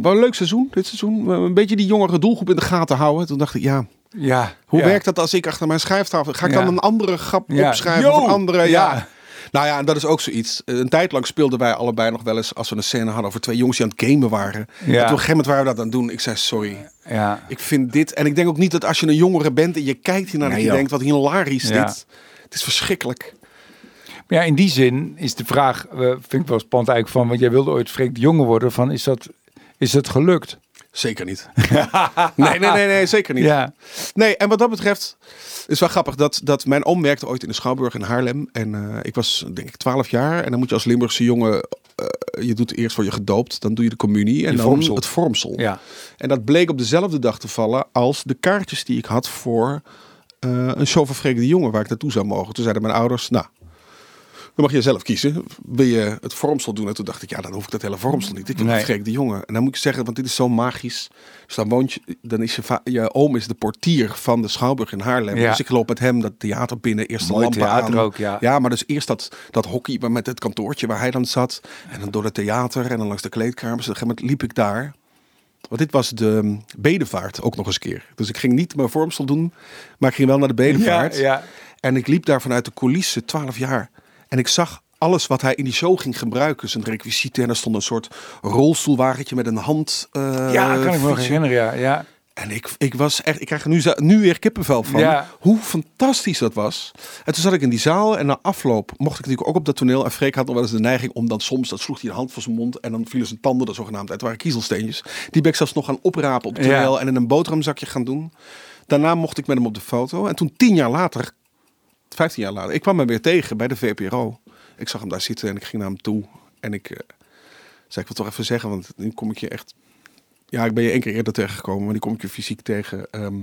wel een leuk seizoen, dit seizoen. Een beetje die jongere doelgroep in de gaten houden. Toen dacht ik, ja, Ja. hoe ja. werkt dat als ik achter mijn schrijftafel... Ga ik Ja. dan een andere grap Ja. opschrijven? Yo! Of een andere... Ja. Ja. Nou ja, en dat is ook zoiets. Een tijd lang speelden wij allebei nog wel eens... als we een scène hadden over twee jongens die aan het gamen waren. En toen op een gegeven moment waren we dat aan het doen. Ik zei, sorry, Ja. ik vind dit... En ik denk ook niet dat als je een jongere bent... en je kijkt hiernaar Nee, dat je denkt... wat hilarisch Ja. dit. Het is verschrikkelijk. Maar ja, in die zin is de vraag, eh, vind ik wel spannend eigenlijk van, want jij wilde ooit Freek de Jonge worden, van is dat, is dat gelukt? Zeker niet. nee, nee, nee, nee, zeker niet. Ja. Nee, en wat dat betreft is wel grappig dat, dat mijn oom werkte ooit in de Schouwburg in Haarlem. En eh, ik was denk ik 12 jaar. En dan moet je als Limburgse jongen, eh, je doet eerst word je gedoopt, dan doe je de communie en Je dan vormsel. het vormsel. Ja. En dat bleek op dezelfde dag te vallen als de kaartjes die ik had voor een show van Freek de Jonge waar ik naartoe zou mogen. Toen zeiden mijn ouders, nou, dan mag je zelf kiezen. Wil je het vormsel doen? En toen dacht ik, ja, dan hoef ik dat hele vormsel niet. Ik wil Nee. Freek de Jonge. En dan moet ik zeggen, want dit is zo magisch. Dus dan woont je, dan is je, je oom is de portier van de Schouwburg in Haarlem. Ja. Dus ik loop met hem dat theater binnen, eerst de Mooi lampen theater aan. ook, ja. Ja, maar dus eerst dat, dat hockey met het kantoortje waar hij dan zat. En dan door het theater en dan langs de kleedkamers. Op een gegeven moment liep ik daar. Want dit was de mm, bedevaart ook nog eens een keer. Dus ik ging niet mijn vormsel doen, maar ik ging wel naar de bedevaart. Ja, ja. En ik liep daar vanuit de coulissen, 12 jaar. En ik zag alles wat hij in die show ging gebruiken. Zijn requisieten. En er stond een soort rolstoelwagentje met een hand. eh, ja, kan ik me nog herinneren, ja. ja. En ik, ik was echt, ik krijg er nu, nu weer kippenvel van. Ja. Hoe fantastisch dat was. En toen zat ik in die zaal en na afloop mocht ik natuurlijk ook op dat toneel. En Freek had nog wel eens de neiging om dan soms, dat sloeg hij de hand voor zijn mond en dan vielen zijn tanden er zogenaamd uit. Waren kiezelsteentjes. Die ben ik zelfs nog gaan oprapen op het Ja. toneel en in een boterhamzakje gaan doen. Daarna mocht ik met hem op de foto. En toen tien jaar later, vijftien jaar later, ik kwam hem weer tegen bij de VPRO. Ik zag hem daar zitten en ik ging naar hem toe. En ik eh, zei, ik wil toch even zeggen, want nu kom ik je echt ja, ik ben je één keer eerder tegengekomen, maar die kom ik je fysiek tegen. Ehm,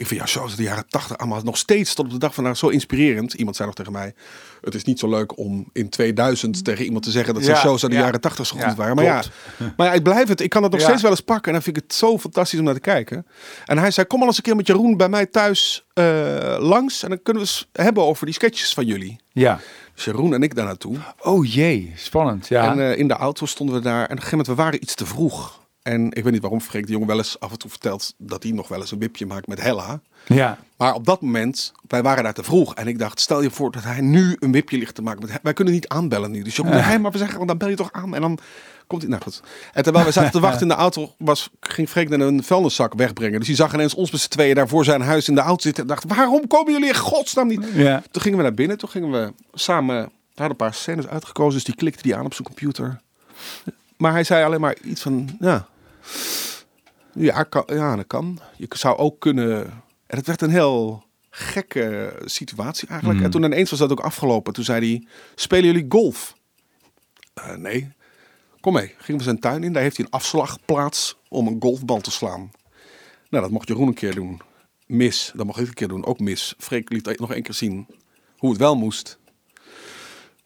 ik vind ja, shows uit de jaren tachtig allemaal nog steeds tot op de dag van vandaag zo inspirerend. Iemand zei nog tegen mij, het is niet zo leuk om in 2000 tegen iemand te zeggen dat zijn Ja, shows uit de ja. jaren tachtig zo goed Ja, waren. Maar ja, maar ja, ik blijf het. Ik kan het nog steeds wel eens pakken en dan vind ik het zo fantastisch om naar te kijken. En hij zei, kom al eens een keer met Jeroen bij mij thuis eh, langs en dan kunnen we eens hebben over die sketches van jullie. ja. Dus Jeroen en ik daar naartoe. Oh jee, spannend, ja. En eh, in de auto stonden we daar. En op een gegeven moment, we waren iets te vroeg. En ik weet niet waarom Freek de Jong wel eens af en toe vertelt dat hij nog wel eens een wipje maakt met Hella. Ja. Maar op dat moment, wij waren daar te vroeg. En ik dacht, stel je voor dat hij nu een wipje ligt te maken. Met, wij kunnen niet aanbellen nu. Dus je moet hij maar we zeggen, want dan bel je toch aan. En dan komt hij, nou goed. En terwijl we zaten te wachten in de auto, was, ging Freek naar een vuilniszak wegbrengen. Dus die zag ineens ons met z'n tweeën daar voor zijn huis in de auto zitten. En dacht, waarom komen jullie in godsnaam niet? Ja. Toen gingen we naar binnen. Toen gingen we samen, we hadden een paar scènes uitgekozen. Dus die klikte die aan op zijn computer. Maar hij zei alleen maar iets van, ja, ja, kan, ja, dat kan. Je zou ook kunnen. En het werd een heel gekke situatie eigenlijk. Mm. En toen ineens was dat ook afgelopen. Toen zei hij: Spelen jullie golf? Eh, nee. Kom mee. Gingen we zijn tuin in. Daar heeft hij een afslagplaats om een golfbal te slaan. Nou, dat mocht Jeroen een keer doen. Mis. Dat mocht ik een keer doen. Ook mis. Freek liet nog één keer zien hoe het wel moest.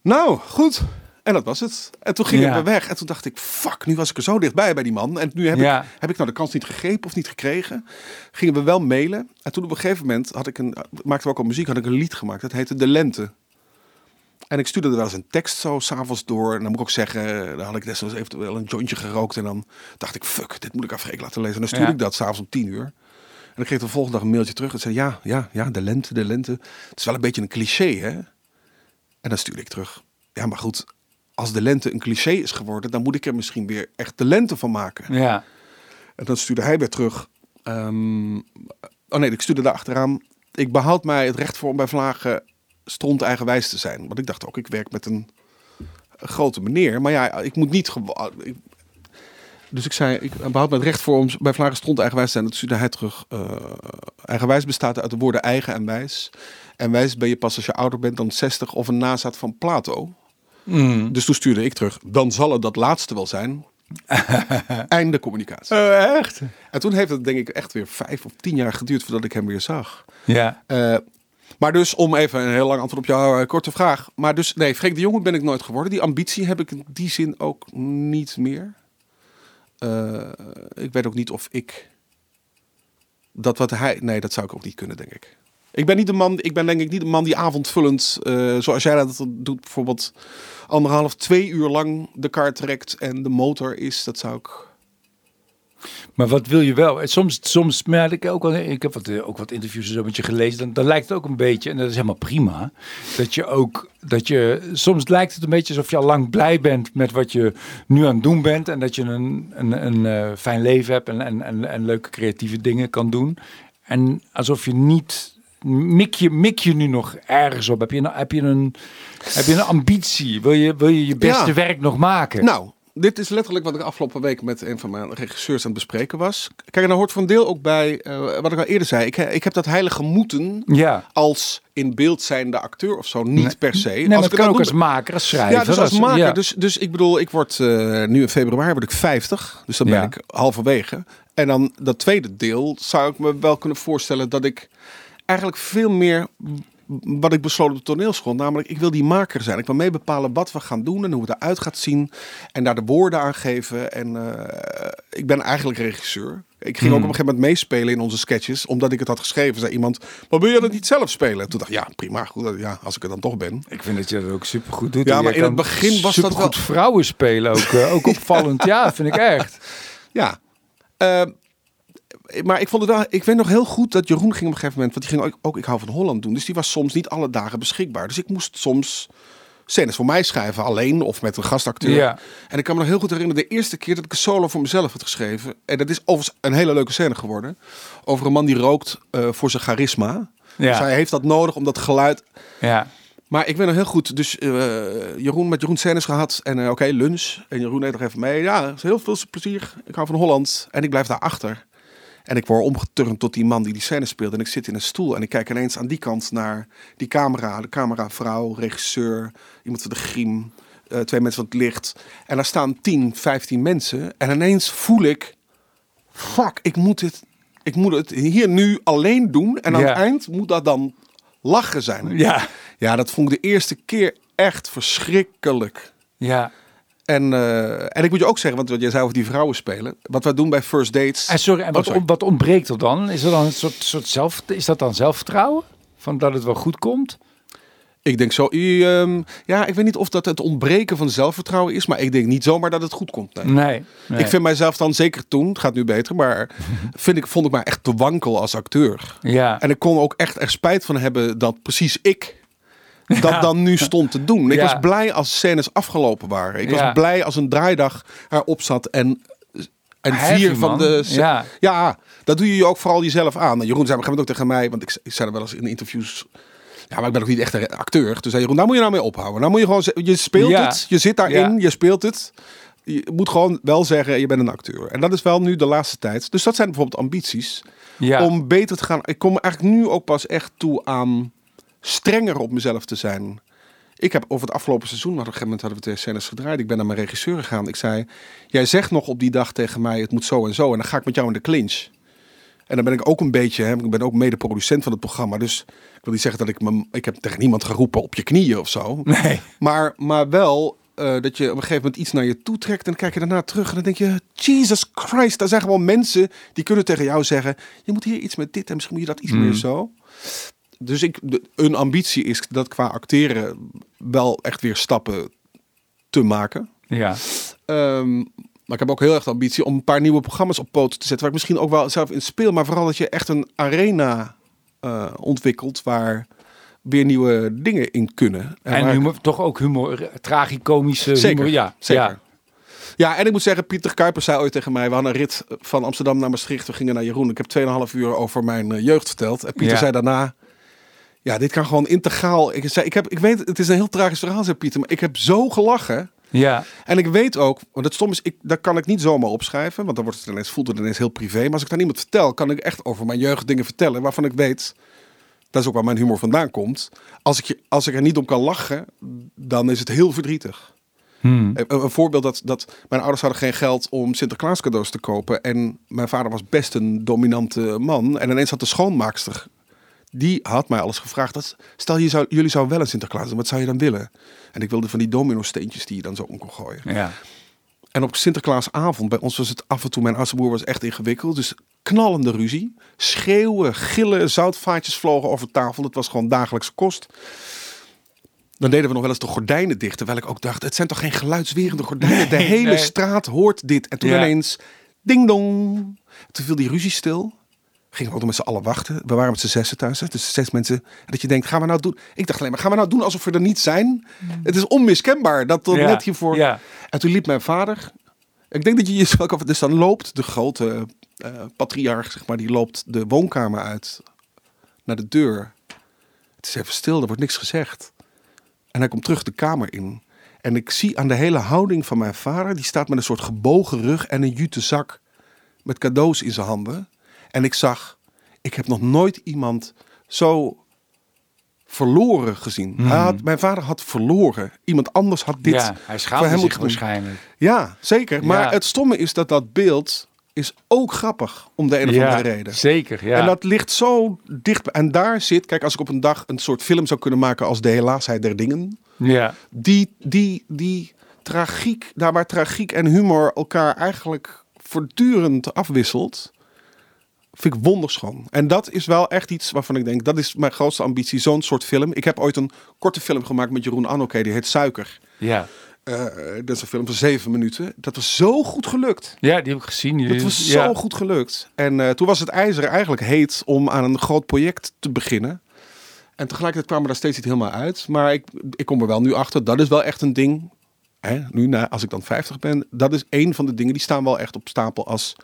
Nou, goed. En dat was het. En toen gingen Ja. we weg. En toen dacht ik, fuck, nu was ik er zo dichtbij bij die man. En nu heb, Ja. ik, heb ik nou de kans niet gegrepen of niet gekregen. Gingen we wel mailen. En toen op een gegeven moment had ik een, maakte we ook al muziek, had ik een lied gemaakt. Dat heette De Lente. En ik stuurde er wel eens een tekst zo s'avonds door. En dan moet ik ook zeggen, dan had ik destijds eventueel een jointje gerookt. En dan dacht ik, fuck, dit moet ik Freek laten lezen. En dan stuurde Ja. ik dat s'avonds om tien uur. En ik kreeg de volgende dag een mailtje terug. En zei, ja, ja, ja, de lente, de lente. Het is wel een beetje een cliché, hè? En dan stuurde ik terug. Ja, maar goed, als de lente een cliché is geworden, dan moet ik er misschien weer echt de lente van maken. Ja. En dan stuurde hij weer terug. ehm, oh nee, ik stuurde daar achteraan. Ik behoud mij het recht voor om bij Vlagen stront eigenwijs te zijn. Want ik dacht ook, ik werk met een, een grote meneer. Maar ja, ik moet niet... ik- dus ik zei, ik behoud me het recht voor om bij Vlagen stront eigenwijs te zijn. Dat stuurde hij terug. eh, eigenwijs bestaat uit de woorden eigen en wijs. En wijs ben je pas als je ouder bent dan 60 of een nazaat van Plato. Mm. Dus toen stuurde ik terug. Dan zal het dat laatste wel zijn. Einde communicatie. Oh, echt? En toen heeft het denk ik echt weer vijf of tien jaar geduurd voordat ik hem weer zag. Ja. Eh, maar dus om even een heel lang antwoord op jouw eh, korte vraag. Maar dus nee, Freek de Jonge ben ik nooit geworden. Die ambitie heb ik in die zin ook niet meer. Eh, ik weet ook niet of ik dat wat hij. Nee, dat zou ik ook niet kunnen, denk ik. Ik ben niet de man. Ik ben denk ik niet de man die avondvullend, eh, zoals jij dat doet, bijvoorbeeld anderhalf, twee uur lang de kar trekt en de motor is. Dat zou ik. Maar wat wil je wel? En Soms, soms merk ik ook wel, ik heb wat, eh, ook wat interviews zo met je gelezen, dan, lijkt het ook een beetje, en dat is helemaal prima, dat je ook, dat je, soms lijkt het een beetje alsof je al lang blij bent met wat je nu aan het doen bent en dat je een, een, een eh, fijn leven hebt en, en, en leuke creatieve dingen kan doen. En alsof je niet, mik je, mik je nu nog ergens op? Heb je, een- heb je, een, heb je een ambitie? Wil je wil je, je beste Ja. werk nog maken? Nou, dit is letterlijk wat ik afgelopen week met een van mijn regisseurs aan het bespreken was. Kijk, en daar hoort voor een deel ook bij eh, wat ik al eerder zei. Ik, ik heb dat heilige moeten ja. als in beeld zijnde acteur of zo niet Nee. per se. Nee, als ik kan ook als maker, als schrijver. Ja, dus als maker. ja. Dus, dus ik bedoel, ik word eh, nu in februari word ik 50. Dus dan ben Ja. ik halverwege. En dan dat tweede deel zou ik me wel kunnen voorstellen dat ik eigenlijk veel meer wat ik besloot op de toneelschool. Namelijk, ik wil die maker zijn. Ik wil mee bepalen wat we gaan doen en hoe het eruit gaat zien. En daar de woorden aan geven. En eh, ik ben eigenlijk regisseur. Ik ging ook op een gegeven moment meespelen in onze sketches. Omdat ik het had geschreven. Zei iemand, maar wil je dat niet zelf spelen? En toen dacht ik, ja prima. Goed, ja, als ik het dan toch ben. Ik vind dat je dat ook super goed doet. Ja, maar in het begin was dat supergoed wel- vrouwen spelen ook, eh, ook opvallend. ja, vind ik echt. Ja. Eh, maar ik vond het wel, ik weet nog heel goed dat Jeroen ging op een gegeven moment, want die ging ook, ook Ik hou van Holland doen. Dus die was soms niet alle dagen beschikbaar. Dus ik moest soms scènes voor mij schrijven, alleen of met een gastacteur. Ja. En ik kan me nog heel goed herinneren, de eerste keer dat ik een solo voor mezelf had geschreven. En dat is overigens een hele leuke scène geworden. Over een man die rookt eh, voor zijn charisma. Ja. Dus hij heeft dat nodig om dat geluid Ja. maar ik weet nog heel goed, dus eh, Jeroen met Jeroen scènes gehad. En eh, oké, lunch. En Jeroen deed nog even mee. Ja, heel veel plezier. Ik hou van Holland. En ik blijf daar achter. En ik word omgeturnd tot die man die die scène speelt. En ik zit in een stoel. En ik kijk ineens aan die kant naar die camera. De cameravrouw, regisseur, iemand van de griem. eh, twee mensen van het licht. En daar staan 10, 15 mensen. En ineens voel ik... Fuck, ik moet dit... Ik moet het hier nu alleen doen. En aan Ja. het eind moet dat dan lachen zijn. Ja. Ja, dat vond ik de eerste keer echt verschrikkelijk. Ja. En, eh, en ik moet je ook zeggen, want jij zei over die vrouwen spelen. Wat wij doen bij First Dates. En sorry, en wat, Oh, sorry. on- wat ontbreekt er dan? Is er dan een soort, soort zelf, is dat dan zelfvertrouwen? Van dat het wel goed komt? Ik denk zo, ehm, ja, ik weet niet of dat het ontbreken van zelfvertrouwen is, maar ik denk niet zomaar dat het goed komt. Nee. Nee. nee. Ik vind mijzelf dan zeker toen, het gaat nu beter, maar vind ik, vond ik mij echt te wankel als acteur. Ja. En ik kon ook echt er spijt van hebben dat precies ik dat dan nu stond te doen. Ik was blij als scènes afgelopen waren. Ik was blij als een draaidag erop zat en, en Heavy, vier van man. de... Ja. ja, dat doe je ook vooral jezelf aan. En Jeroen zei op een ook tegen mij, want ik, ik zei er wel eens in interviews... Ja, maar ik ben ook niet echt een acteur. Toen zei Jeroen, daar moet je nou mee ophouden. Nou moet je gewoon, je speelt Ja. het, je zit daarin, Ja. je speelt het. Je moet gewoon wel zeggen, je bent een acteur. En dat is wel nu de laatste tijd. Dus dat zijn bijvoorbeeld ambities ja. om beter te gaan. Ik kom eigenlijk nu ook pas echt toe aan strenger op mezelf te zijn. Ik heb over het afgelopen seizoen, maar op een gegeven moment hadden we twee scènes gedraaid. Ik ben naar mijn regisseur gegaan. Ik zei, jij zegt nog op die dag tegen mij, het moet zo en zo. En dan ga ik met jou in de clinch. En dan ben ik ook een beetje, hè, ik ben ook mede-producent van het programma. Dus ik wil niet zeggen dat ik me, ik heb tegen niemand geroepen op je knieën of zo. Nee. Maar, maar wel eh, dat je op een gegeven moment iets naar je toe trekt. En dan kijk je daarna terug en dan denk je... Jesus Christ, daar zijn gewoon mensen die kunnen tegen jou zeggen... Je moet hier iets met dit en misschien moet je dat iets Mm. meer zo. Dus ik, een ambitie is dat qua acteren wel echt weer stappen te maken. Ja. Ehm, maar ik heb ook heel erg de ambitie om een paar nieuwe programma's op poten te zetten. Waar ik misschien ook wel zelf in speel. Maar vooral dat je echt een arena eh, ontwikkelt waar weer nieuwe dingen in kunnen. En ik- toch ook humor, tragicomische Zeker, humor. Ja, zeker. Ja. Ja, en ik moet zeggen, Pieter Kuipers zei ooit tegen mij... we hadden een rit van Amsterdam naar Maastricht. We gingen naar Jeroen. Ik heb 2,5 uur over mijn eh, jeugd verteld. En Pieter Ja. zei daarna... Ja, dit kan gewoon integraal. Ik, zei, ik, heb, ik weet, het is een heel tragisch verhaal, zei Pieter. Maar ik heb zo gelachen. ja. En ik weet ook, want het stom is, ik, dat kan ik niet zomaar opschrijven. Want dan wordt het ineens, voelt het ineens heel privé. Maar als ik daar niemand vertel, kan ik echt over mijn jeugddingen vertellen. Waarvan ik weet, dat is ook waar mijn humor vandaan komt. Als ik, je- als ik er niet om kan lachen, dan is het heel verdrietig. Hmm. Een, een voorbeeld dat, dat mijn ouders hadden geen geld om Sinterklaas cadeaus te kopen. En mijn vader was best een dominante man. En ineens had de schoonmaakster, die had mij alles gevraagd. Dat, stel, je zou, jullie zouden wel een Sinterklaas doen, wat zou je dan willen? En ik wilde van die domino steentjes die je dan zo om kon gooien. Ja. En op Sinterklaasavond, bij ons was het af en toe, mijn oudste broer was echt ingewikkeld. Dus knallende ruzie. Schreeuwen, gillen, zoutvaatjes vlogen over tafel. Het was gewoon dagelijkse kost. Dan deden we nog wel eens de gordijnen dicht. Terwijl ik ook dacht, het zijn toch geen geluidswerende gordijnen? de hele nee. straat hoort dit. En toen Ja. ineens, ding dong. Toen viel die ruzie stil. Gingen we ook met z'n allen wachten. We waren met z'n zessen thuis. Hè? Dus zes mensen. En dat je denkt, gaan we nou doen? Ik dacht alleen maar, gaan we nou doen alsof we er niet zijn? Het is onmiskenbaar dat tot Ja. net hiervoor... Ja. En toen liep mijn vader. Ik denk dat je je ook af. Dus dan loopt de grote eh patriarch, zeg maar, die loopt de woonkamer uit naar de deur. Het is even stil, er wordt niks gezegd. En hij komt terug de kamer in. En ik zie aan de hele houding van mijn vader, die staat met een soort gebogen rug en een jute zak met cadeaus in zijn handen. En ik zag, ik heb nog nooit iemand zo verloren gezien. Hij had, mijn vader had verloren. Iemand anders had dit ja, hij voor schaamde hem zich moeten waarschijnlijk. Ja, zeker. Maar Ja. het stomme is dat dat beeld is ook grappig om de een of Ja, andere reden. zeker. Ja. En dat ligt zo dicht. En daar zit, kijk, als ik op een dag een soort film zou kunnen maken als De Helaasheid der Dingen. ja. Die, die, die tragiek, daar waar tragiek en humor elkaar eigenlijk voortdurend afwisselt, vind ik wonderschoon. En dat is wel echt iets waarvan ik denk, dat is mijn grootste ambitie, zo'n soort film. Ik heb ooit een korte film gemaakt met Jeroen Anoké, die heet Suiker. Ja. Eh, dat is een film van zeven minuten. Dat was zo goed gelukt. ja, die heb ik gezien. Die- Het was ja. zo goed gelukt. En eh, toen was het ijzer eigenlijk heet om aan een groot project te beginnen. En tegelijkertijd kwam er daar steeds niet helemaal uit. Maar ik, ik kom er wel nu achter. Dat is wel echt een ding. Hè, nu, na, als ik dan 50 ben. Dat is een van de dingen die staan wel echt op stapel als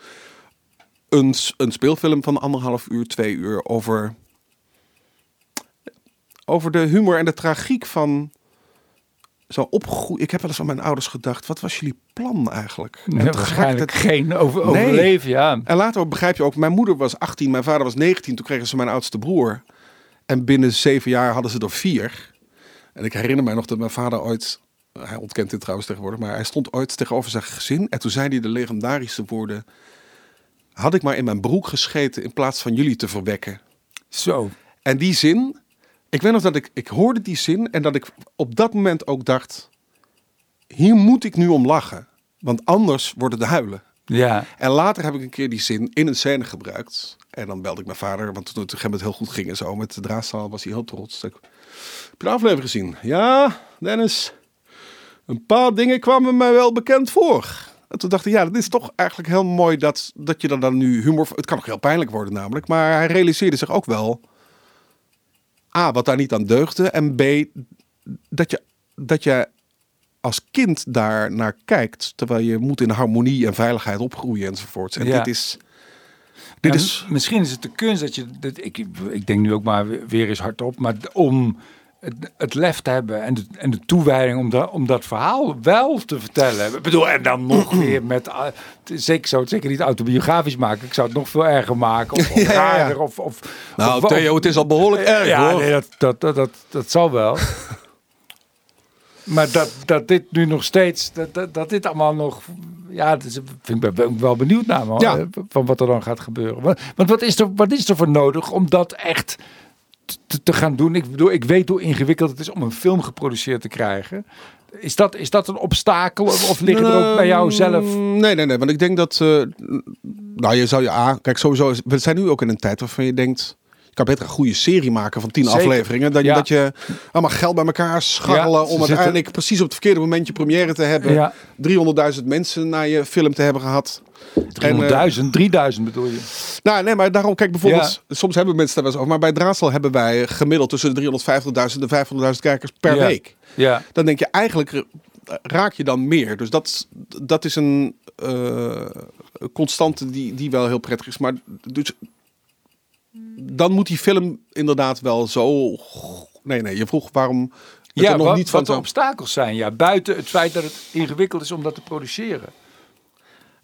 een, een speelfilm van anderhalf uur, twee uur. Over, over de humor en de tragiek van zo opgegroeid. Ik heb wel eens aan mijn ouders gedacht. Wat was jullie plan eigenlijk? En Ja, waarschijnlijk geen over, Nee. overleven, ja. en later begrijp je ook, mijn moeder was 18, mijn vader was 19. Toen kregen ze mijn oudste broer. En binnen zeven jaar hadden ze er vier. En ik herinner mij nog dat mijn vader ooit, hij ontkent dit trouwens tegenwoordig, maar hij stond ooit tegenover zijn gezin. En toen zei hij de legendarische woorden: Had ik maar in mijn broek gescheten in plaats van jullie te verwekken. Zo. En die zin, ik weet nog dat ik, ik hoorde die zin en dat ik op dat moment ook dacht: Hier moet ik nu om lachen, want anders wordt het huilen. Ja. En later heb ik een keer die zin in een scène gebruikt. En dan belde ik mijn vader, want toen het heel goed ging en zo met de draadstaal was hij heel trots. Ik Heb je de aflevering gezien? Ja, Dennis. Een paar dingen kwamen mij wel bekend voor. En toen dacht ik, ja, dat is toch eigenlijk heel mooi dat, dat je er dan nu humor... Het kan ook heel pijnlijk worden namelijk. Maar hij realiseerde zich ook wel... A, wat daar niet aan deugde. En B, dat je, dat je als kind daar naar kijkt. Terwijl je moet in harmonie en veiligheid opgroeien enzovoorts. En Ja. dit is... Dit Ja, is Misschien is het de kunst dat je... Dat, ik, ik denk nu ook maar weer- weer eens hardop. Maar om het, het lef te hebben en de, en de toewijding om, dat om dat verhaal wel te vertellen. Ik bedoel, en dan nog weer met... ah, zeker, ik zou het zeker niet autobiografisch maken. Ik zou het nog veel erger maken. Of, of Ja, raarder. Of, of, Nou, of- Theo, het is al behoorlijk erg ja, hoor. nee, dat, dat, dat, dat, dat zal wel. maar dat, dat dit nu nog steeds, dat, dat, dat dit allemaal nog, ja, dat is, vind ik ben ik wel benieuwd naar, man, Ja. eh, van wat er dan gaat gebeuren. Want, want wat, is er, wat is er voor nodig om dat echt te, te gaan doen? Ik bedoel, ik weet hoe ingewikkeld het is om een film geproduceerd te krijgen. Is dat, is dat een obstakel of, liggen er ook bij jou zelf? Ehm, Nee, nee, nee. Want ik denk dat... eh, nou, je zou je... A, kijk, sowieso... We zijn nu ook in een tijd waarvan je denkt... Je kan beter een goede serie maken van tien Zeker. afleveringen. Dan Ja. dat je allemaal geld bij elkaar scharrelen... Ja, om zitten- uiteindelijk precies op het verkeerde moment je première te hebben. Ja. 300.000 mensen naar je film te hebben gehad. 300.000, 3000 bedoel je? Nou, nee, maar daarom, kijk bijvoorbeeld... Soms hebben mensen daar wel eens over. Maar bij Draadsel hebben wij gemiddeld tussen de 350.000 en 500.000 kijkers per Ja. week. Ja, dan denk je eigenlijk raak je dan meer. Dus dat, dat is een eh, constante die, die wel heel prettig is. Maar dus, dan moet die film inderdaad wel zo... Nee, nee, je vroeg waarom het ja er nog wat, niet van wat de obstakels zijn. Ja, buiten het feit dat het ingewikkeld is om dat te produceren.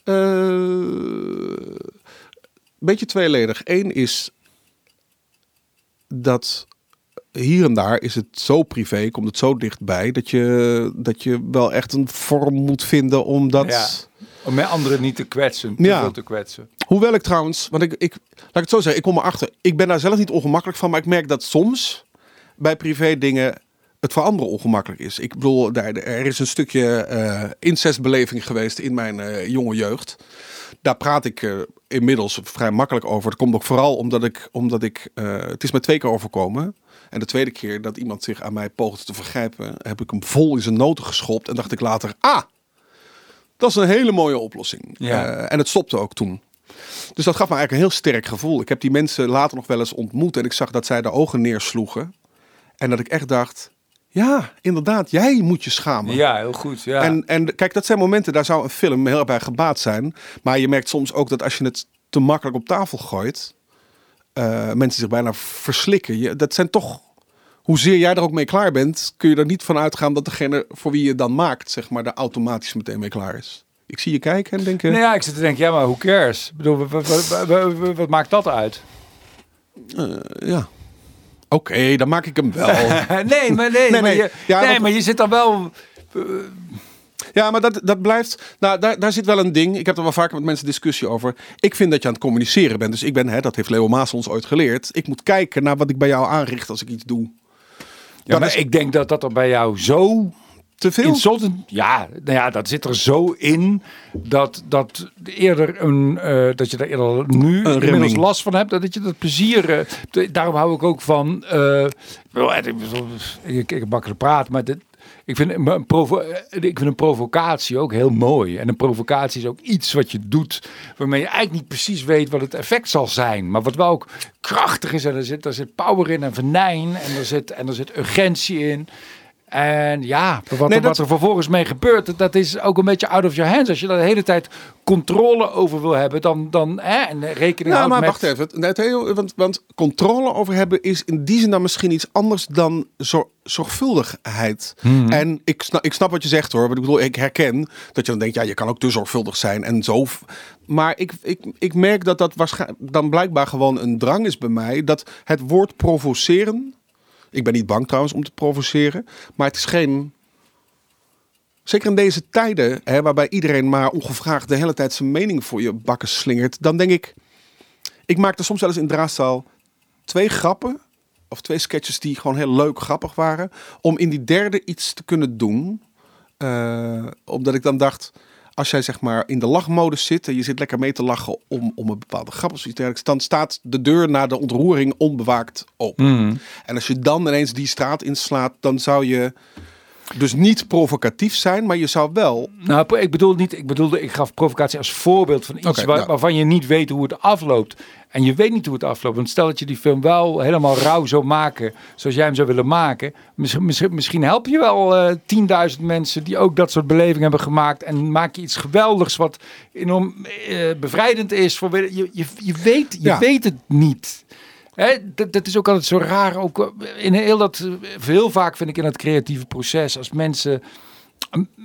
Eh, beetje tweeledig. Eén is dat hier en daar is het zo privé, komt het zo dichtbij, dat je, dat je wel echt een vorm moet vinden om dat... Ja. Om met anderen niet te kwetsen, te Ja. veel te kwetsen. Hoewel ik trouwens, want ik, ik laat ik het zo zeggen, ik kom erachter. Ik ben daar zelf niet ongemakkelijk van, maar ik merk dat soms bij privé dingen het voor anderen ongemakkelijk is. Ik bedoel, daar, er is een stukje eh, incestbeleving geweest in mijn eh, jonge jeugd. Daar praat ik eh, inmiddels vrij makkelijk over. Dat komt ook vooral omdat ik, omdat ik het is me twee keer overkomen. En de tweede keer dat iemand zich aan mij poogde te vergrijpen, heb ik hem vol in zijn noten geschopt. En dacht ik later, ah, dat is een hele mooie oplossing. Ja. En het stopte ook toen. Dus dat gaf me eigenlijk een heel sterk gevoel. Ik heb die mensen later nog wel eens ontmoet en ik zag dat zij de ogen neersloegen. En dat ik echt dacht, ja, inderdaad, jij moet je schamen. Ja, heel goed. Ja. En, en kijk, dat zijn momenten, daar zou een film heel erg bij gebaat zijn. Maar je merkt soms ook dat als je het te makkelijk op tafel gooit, eh, mensen zich bijna verslikken. Je, dat zijn toch, hoezeer jij er ook mee klaar bent, kun je er niet van uitgaan dat degene voor wie je dan maakt, zeg maar, er automatisch meteen mee klaar is. Ik zie je kijken en denken, Nee, ja, ik zit te denken, ja, maar who cares? Ik bedoel, wat, wat, wat, wat- wat maakt dat uit? eh, ja. Oké, dan maak ik hem wel. nee, maar, nee, maar, nee. Je, Ja, nee want- maar je zit dan wel... Ja, maar dat, dat blijft. Nou, daar, daar zit wel een ding. Ik heb er wel vaker met mensen discussie over. Ik vind dat je aan het communiceren bent. Dus ik ben, hè, dat heeft Leo Maas ons ooit geleerd. Ik moet kijken naar wat ik bij jou aanricht als ik iets doe. Ja, maar is ik denk dat dat er bij jou zo te veel. Ja, nou ja, dat zit er zo in dat, dat eerder een... eh, dat je er eerder nu inmiddels last van hebt. Dat je dat plezier... eh, daarom hou ik ook van... eh, ik, ik, makkelijk praten, maar dit, ik vind, een provo ik vind een provocatie ook heel mooi. En een provocatie is ook iets wat je doet waarmee je eigenlijk niet precies weet wat het effect zal zijn. Maar wat wel ook krachtig is. En er zit, er zit power in en venijn. En er zit, en er zit urgentie in. En ja, wat, Nee, er, wat er vervolgens mee gebeurt, dat is ook een beetje out of your hands. Als je daar de hele tijd controle over wil hebben, dan, dan hè, en rekening Nou, maar met... wacht even. Nee, Theo, want, want controle over hebben is in die zin dan misschien iets anders dan zor- zorgvuldigheid. Mhm. En ik snap, ik snap wat je zegt hoor. Ik bedoel, ik herken dat je dan denkt, ja, je kan ook te zorgvuldig zijn en zo. Maar ik, ik, ik merk dat dat waarschijnlijk dan blijkbaar gewoon een drang is bij mij. Dat het woord provoceren. Ik ben niet bang trouwens om te provoceren. Maar het is geen. Zeker in deze tijden, hè, waarbij iedereen maar ongevraagd de hele tijd zijn mening voor je bakken slingert. Dan denk ik, ik maakte soms wel eens in Draadstaal twee grappen. Of twee sketches die gewoon heel leuk grappig waren. Om in die derde iets te kunnen doen. Eh, omdat ik dan dacht, als jij zeg maar in de lachmodus zit en je zit lekker mee te lachen om, om een bepaalde grap of iets dergelijks, dan staat de deur naar de ontroering onbewaakt open. Hmm. En als je dan ineens die straat inslaat, dan zou je dus niet provocatief zijn, maar je zou wel. Nou, ik bedoel niet, ik bedoelde, ik gaf provocatie als voorbeeld van iets waar- ja. waarvan je niet weet hoe het afloopt. En je weet niet hoe het afloopt. Want stel dat je die film wel helemaal rauw zou maken, zoals jij hem zou willen maken. Misschien, misschien, misschien help je wel eh 10.000 mensen die ook dat soort belevingen hebben gemaakt. En maak je iets geweldigs wat enorm eh, bevrijdend is. Voor, je, je, je, weet, je Ja. weet het niet. Hè, dat, dat is ook altijd zo raar. Ook eh, in heel dat, eh, heel vaak vind ik in het creatieve proces, als mensen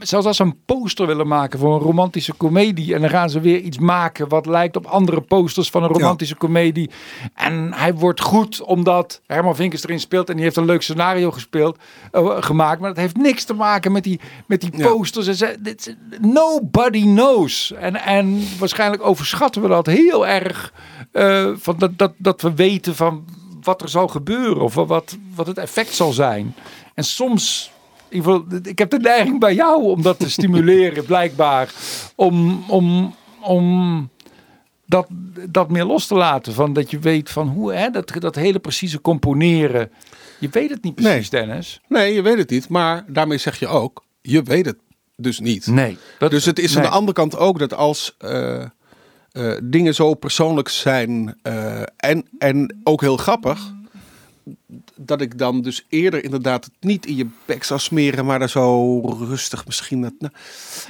zelfs als ze een poster willen maken voor een romantische komedie. En dan gaan ze weer iets maken wat lijkt op andere posters van een romantische komedie. En hij wordt goed omdat Herman Vinkers erin speelt. En die heeft een leuk scenario gespeeld, eh, gemaakt. Maar dat heeft niks te maken met die, met die Ja. posters. En ze, dit, nobody knows. En, en waarschijnlijk overschatten we dat heel erg. eh, van dat, dat, dat we weten van wat er zal gebeuren. Of wat, wat het effect zal zijn. En soms geval, ik heb de neiging bij jou om dat te stimuleren, blijkbaar. Om, om, om dat, dat meer los te laten. Van dat je weet van hoe, hè, dat, dat hele precieze componeren. Je weet het niet precies, Dennis. Nee, je weet het niet, maar daarmee zeg je ook, je weet het dus niet. Nee. Dat, Dus het is aan nee. de andere kant ook dat als eh, eh, dingen zo persoonlijk zijn eh, en, en ook heel grappig, dat ik dan dus eerder inderdaad het niet in je bek zou smeren, maar daar zo rustig misschien. Dat, nou,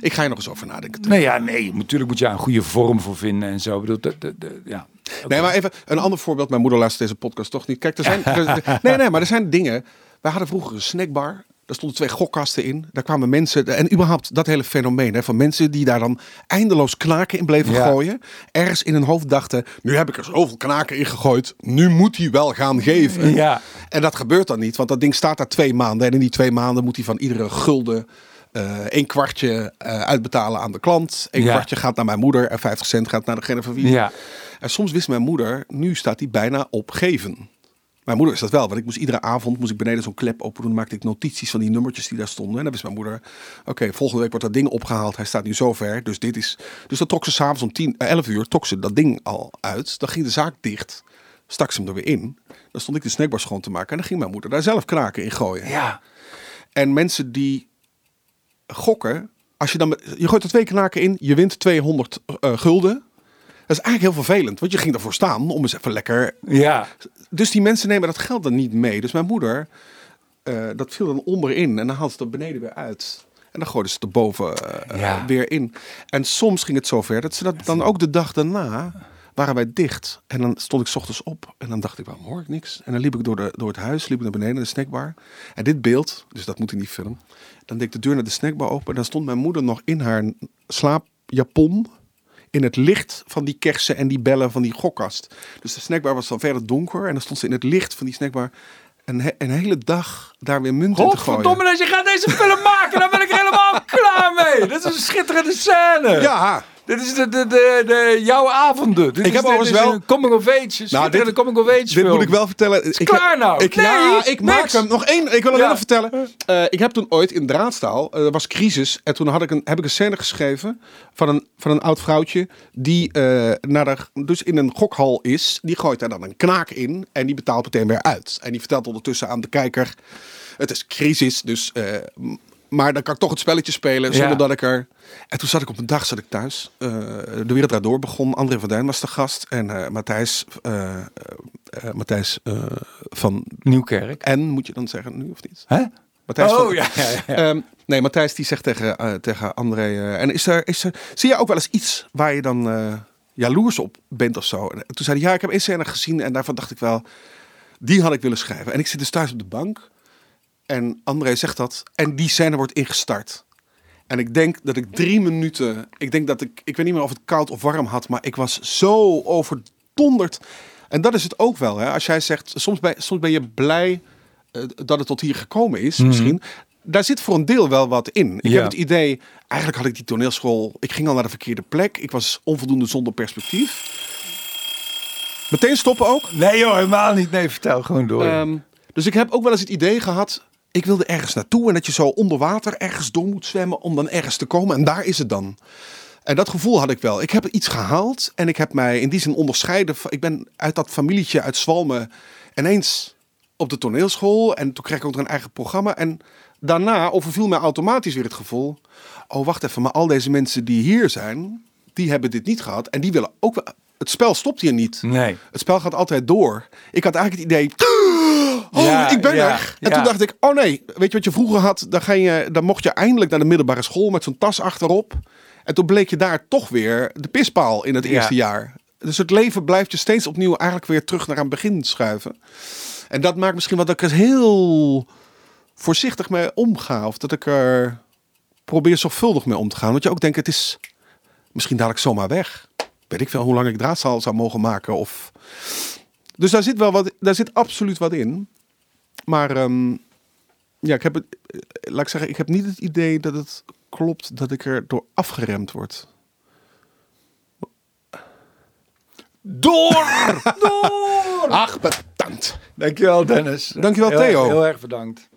ik ga er nog eens over nadenken. Nee, ja, nee. Natuurlijk moet je daar een goede vorm voor vinden en zo. Bedoel, de, de- ja. Nee, maar even een ander voorbeeld. Mijn moeder luistert deze podcast toch niet. Kijk, er zijn. er- nee, nee, maar er zijn dingen. Wij hadden vroeger een snackbar. Daar stonden twee gokkasten in. Daar kwamen mensen. En überhaupt dat hele fenomeen hè, van mensen die daar dan eindeloos knaken in bleven Ja. gooien. Ergens in hun hoofd dachten. Nu heb ik er zoveel knaken in gegooid. Nu moet hij wel gaan geven. Ja. En dat gebeurt dan niet. Want dat ding staat daar twee maanden. En in die twee maanden moet hij van iedere gulden. eh een kwartje eh, uitbetalen aan de klant. Een Ja. kwartje gaat naar mijn moeder. En 50 cent gaat naar degene van wie Ja. en soms wist mijn moeder, nu staat hij bijna op geven. Mijn moeder is dat wel, want ik moest iedere avond moest ik beneden zo'n klep open doen. Maakte ik notities van die nummertjes die daar stonden. En dan wist mijn moeder, oké, volgende week wordt dat ding opgehaald. Hij staat nu zover, dus dit is... Dus dan trok ze s'avonds om 10, eh, 11 uur, trok ze dat ding al uit. Dan ging de zaak dicht, stak ze hem er weer in. Dan stond ik de snackbar schoon te maken. En dan ging mijn moeder daar zelf kraken in gooien. ja. En mensen die gokken, als je dan je gooit er twee knaken in, je wint 200 eh, gulden. Dat is eigenlijk heel vervelend, want je ging ervoor staan om eens even lekker. Ja. Dus die mensen nemen dat geld dan niet mee. Dus mijn moeder, eh, dat viel dan onderin en dan haalde ze het beneden weer uit. En dan gooiden ze het erboven eh, Ja. weer in. En soms ging het zover dat ze dat dan ook de dag daarna waren wij dicht. En dan stond ik 's ochtends op en dan dacht ik, waarom hoor ik niks? En dan liep ik door, de, door het huis, liep ik naar beneden, naar de snackbar. En dit beeld, dus dat moet in die film. Dan deed ik de deur naar de snackbar open en dan stond mijn moeder nog in haar slaapjapon. In het licht van die kersen en die bellen van die gokkast. Dus de snackbar was dan verder donker. En dan stond ze in het licht van die snackbar een, he- een hele dag daar weer munten te gooien. Godverdomme, als je gaat deze film maken, dan ben ik helemaal klaar mee. Dit is een schitterende scène. Ja, Dit is de, de, de, de, jouw avonden. Dit Ik is, heb overigens is wel- een coming of age. schitterende dit- coming of age dit film. moet ik wel vertellen. Ik klaar nou. Ik, Nee, ja, ik maak hem. Nog één. Ik wil alleen nog vertellen. Eh, ik heb toen ooit in Draadstaal, eh, er was crisis. En toen had ik een, heb ik een scène geschreven van een, van een oud vrouwtje. Die eh, naar de, dus in een gokhal is. Die gooit daar dan een knaak in. En die betaalt meteen weer uit. En die vertelt ondertussen aan de kijker. Het is crisis, dus... maar dan kan ik toch het spelletje spelen zonder Ja. dat ik er... En toen zat ik op een dag zat ik thuis. Eh, de Wereld Draait Door begon. André van Duin was de gast. En eh, Matthijs, eh, Matthijs van Nieuwkerk. en moet je dan zeggen nu of niet? Hè? Matthijs Oh van- ja, ja, ja. Ehm, nee, Matthijs die zegt tegen, tegen André. en is er, is er, zie je ook wel eens iets waar je dan jaloers op bent of zo? En toen zei hij, ja, ik heb één scène gezien en daarvan dacht ik wel, die had ik willen schrijven. En ik zit dus thuis op de bank en André zegt dat en die scène wordt ingestart. En ik denk dat ik drie minuten, ik denk dat ik, ik weet niet meer of het koud of warm had, maar ik was zo overdonderd. En dat is het ook wel, hè? Als jij zegt, soms ben, soms ben je blij eh, dat het tot hier gekomen is, misschien. Daar zit voor een deel wel wat in. Ik Ja. heb het idee, eigenlijk had ik die toneelschool, ik ging al naar de verkeerde plek. Ik was onvoldoende zonder perspectief. Meteen stoppen ook. Nee joh, helemaal niet. Nee, vertel gewoon door. Ehm, dus ik heb ook wel eens het idee gehad, ik wilde ergens naartoe en dat je zo onder water ergens door moet zwemmen om dan ergens te komen. En daar is het dan. En dat gevoel had ik wel. Ik heb iets gehaald en ik heb mij in die zin onderscheiden. Ik ben uit dat familietje uit Zwalmen ineens op de toneelschool. En toen kreeg ik ook een eigen programma. En daarna overviel mij automatisch weer het gevoel. Oh, wacht even, maar al deze mensen die hier zijn, die hebben dit niet gehad. En die willen ook wel. Het spel stopt hier niet. Nee. Het spel gaat altijd door. Ik had eigenlijk het idee. Oh, Ja, ik ben ja, er. En ja. toen dacht ik, oh nee, weet je wat je vroeger had? Dan, ga je, dan mocht je eindelijk naar de middelbare school met zo'n tas achterop. En toen bleek je daar toch weer de pispaal in het eerste jaar. Dus het leven blijft je steeds opnieuw eigenlijk weer terug naar een begin schuiven. En dat maakt misschien wat dat ik er heel voorzichtig mee omga. Of dat ik er probeer zorgvuldig mee om te gaan. Want je ook denkt, het is misschien dadelijk zomaar weg. Weet ik veel hoe lang ik draadzaal zou mogen maken. Of... Dus daar zit wel wat, daar zit absoluut wat in. Maar ehm, ja, ik heb het, eh, laat ik zeggen, ik heb niet het idee dat het klopt dat ik er door afgeremd word. Door! Door! Ach, bedankt. Dankjewel Dennis. Dankjewel, Heel- Theo. Heel erg bedankt.